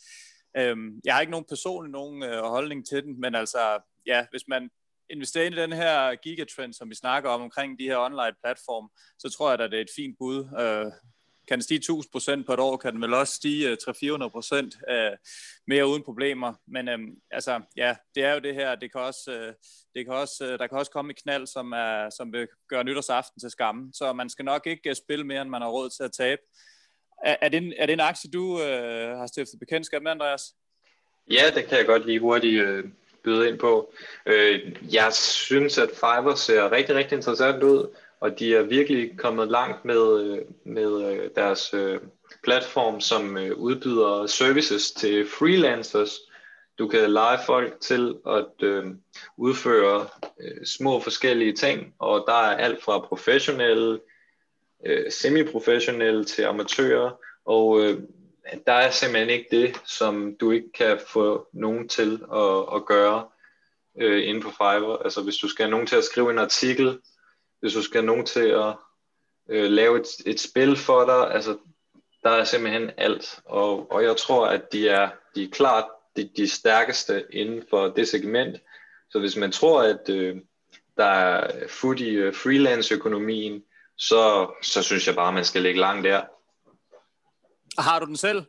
Øhm, jeg har ikke nogen personlig nogen øh, holdning til den, men altså, ja, hvis man investerer i den her gigatrend, som vi snakker om omkring de her online platform, så tror jeg, at det er et fint bud. Øh, kan den stige 1000% på et år, kan den vel også stige 300-400% øh, øh, mere uden problemer. Men øh, altså, ja, det er jo det her, det kan også, øh, det kan også, øh, der kan også komme et knald, som, er, som vil gøre nytårsaften til skamme. Så man skal nok ikke øh, spille mere, end man har råd til at tabe. Er, er, det, en, er det en aktie, du øh, har stiftet bekendtskab med, Andreas? Ja, det kan jeg godt lige hurtigt øh, byde ind på. Øh, jeg synes, at Fiverr ser rigtig, rigtig interessant ud, og de er virkelig kommet langt med, øh, med øh, deres øh, platform, som øh, udbyder services til freelancers. Du kan lege folk til at øh, udføre øh, små forskellige ting, og der er alt fra professionelle øh, semiprofessionelle til amatører, og øh, der er simpelthen ikke det, som du ikke kan få nogen til at, at gøre øh, inde på Fiverr. Altså hvis du skal have nogen til at skrive en artikel, hvis du skal have nogen til at øh, lave et, et spil for dig, altså der er simpelthen alt. Og, og jeg tror, at de er, de er klart de, de stærkeste inden for det segment. Så hvis man tror, at øh, der er food i øh, freelance-økonomien, så, så synes jeg bare, at man skal lægge langt der. Har du den selv?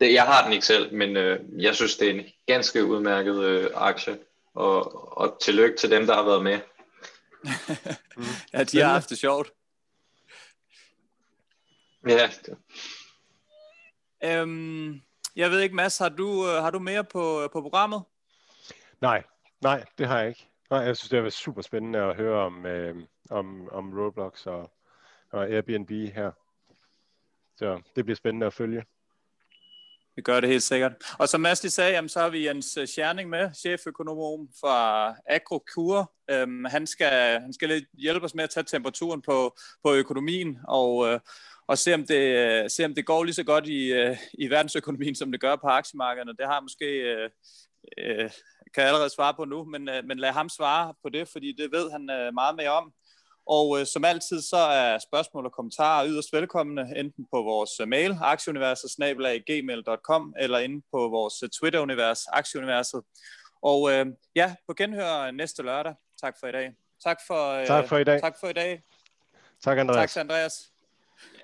Det, jeg har den ikke selv, men øh, jeg synes, det er en ganske udmærket øh, aktie. Og, og tillykke til dem, der har været med. ja, de har haft det sjovt. Ja. Øhm, jeg ved ikke, Mads, har du, øh, har du mere på, på programmet? Nej, nej, det har jeg ikke. Nej, jeg synes, det har været super spændende at høre om, øh, om, om Roblox og, og Airbnb her. Så det bliver spændende at følge. Vi gør det helt sikkert. Og som Mads sagde, jamen, så har vi Jens Scherning med, cheføkonom fra AgroCure. Øhm, han, skal, han skal hjælpe os med at tage temperaturen på, på økonomien og, øh, og se, om det, se, om det går lige så godt i, øh, i verdensøkonomien, som det gør på aktiemarkederne. Det har måske... Øh, øh, kan jeg allerede svare på nu, men, øh, men lad ham svare på det, fordi det ved han øh, meget mere om. Og øh, som altid, så er spørgsmål og kommentarer yderst velkomne, enten på vores øh, mail, aktieuniverset.gmail.com, eller inde på vores øh, Twitter-univers, Aktieuniverset. Og øh, ja, på genhør næste lørdag. Tak for i dag. Tak for, øh, tak for i dag. Tak for i dag. Tak, Andreas. Tak, Andreas.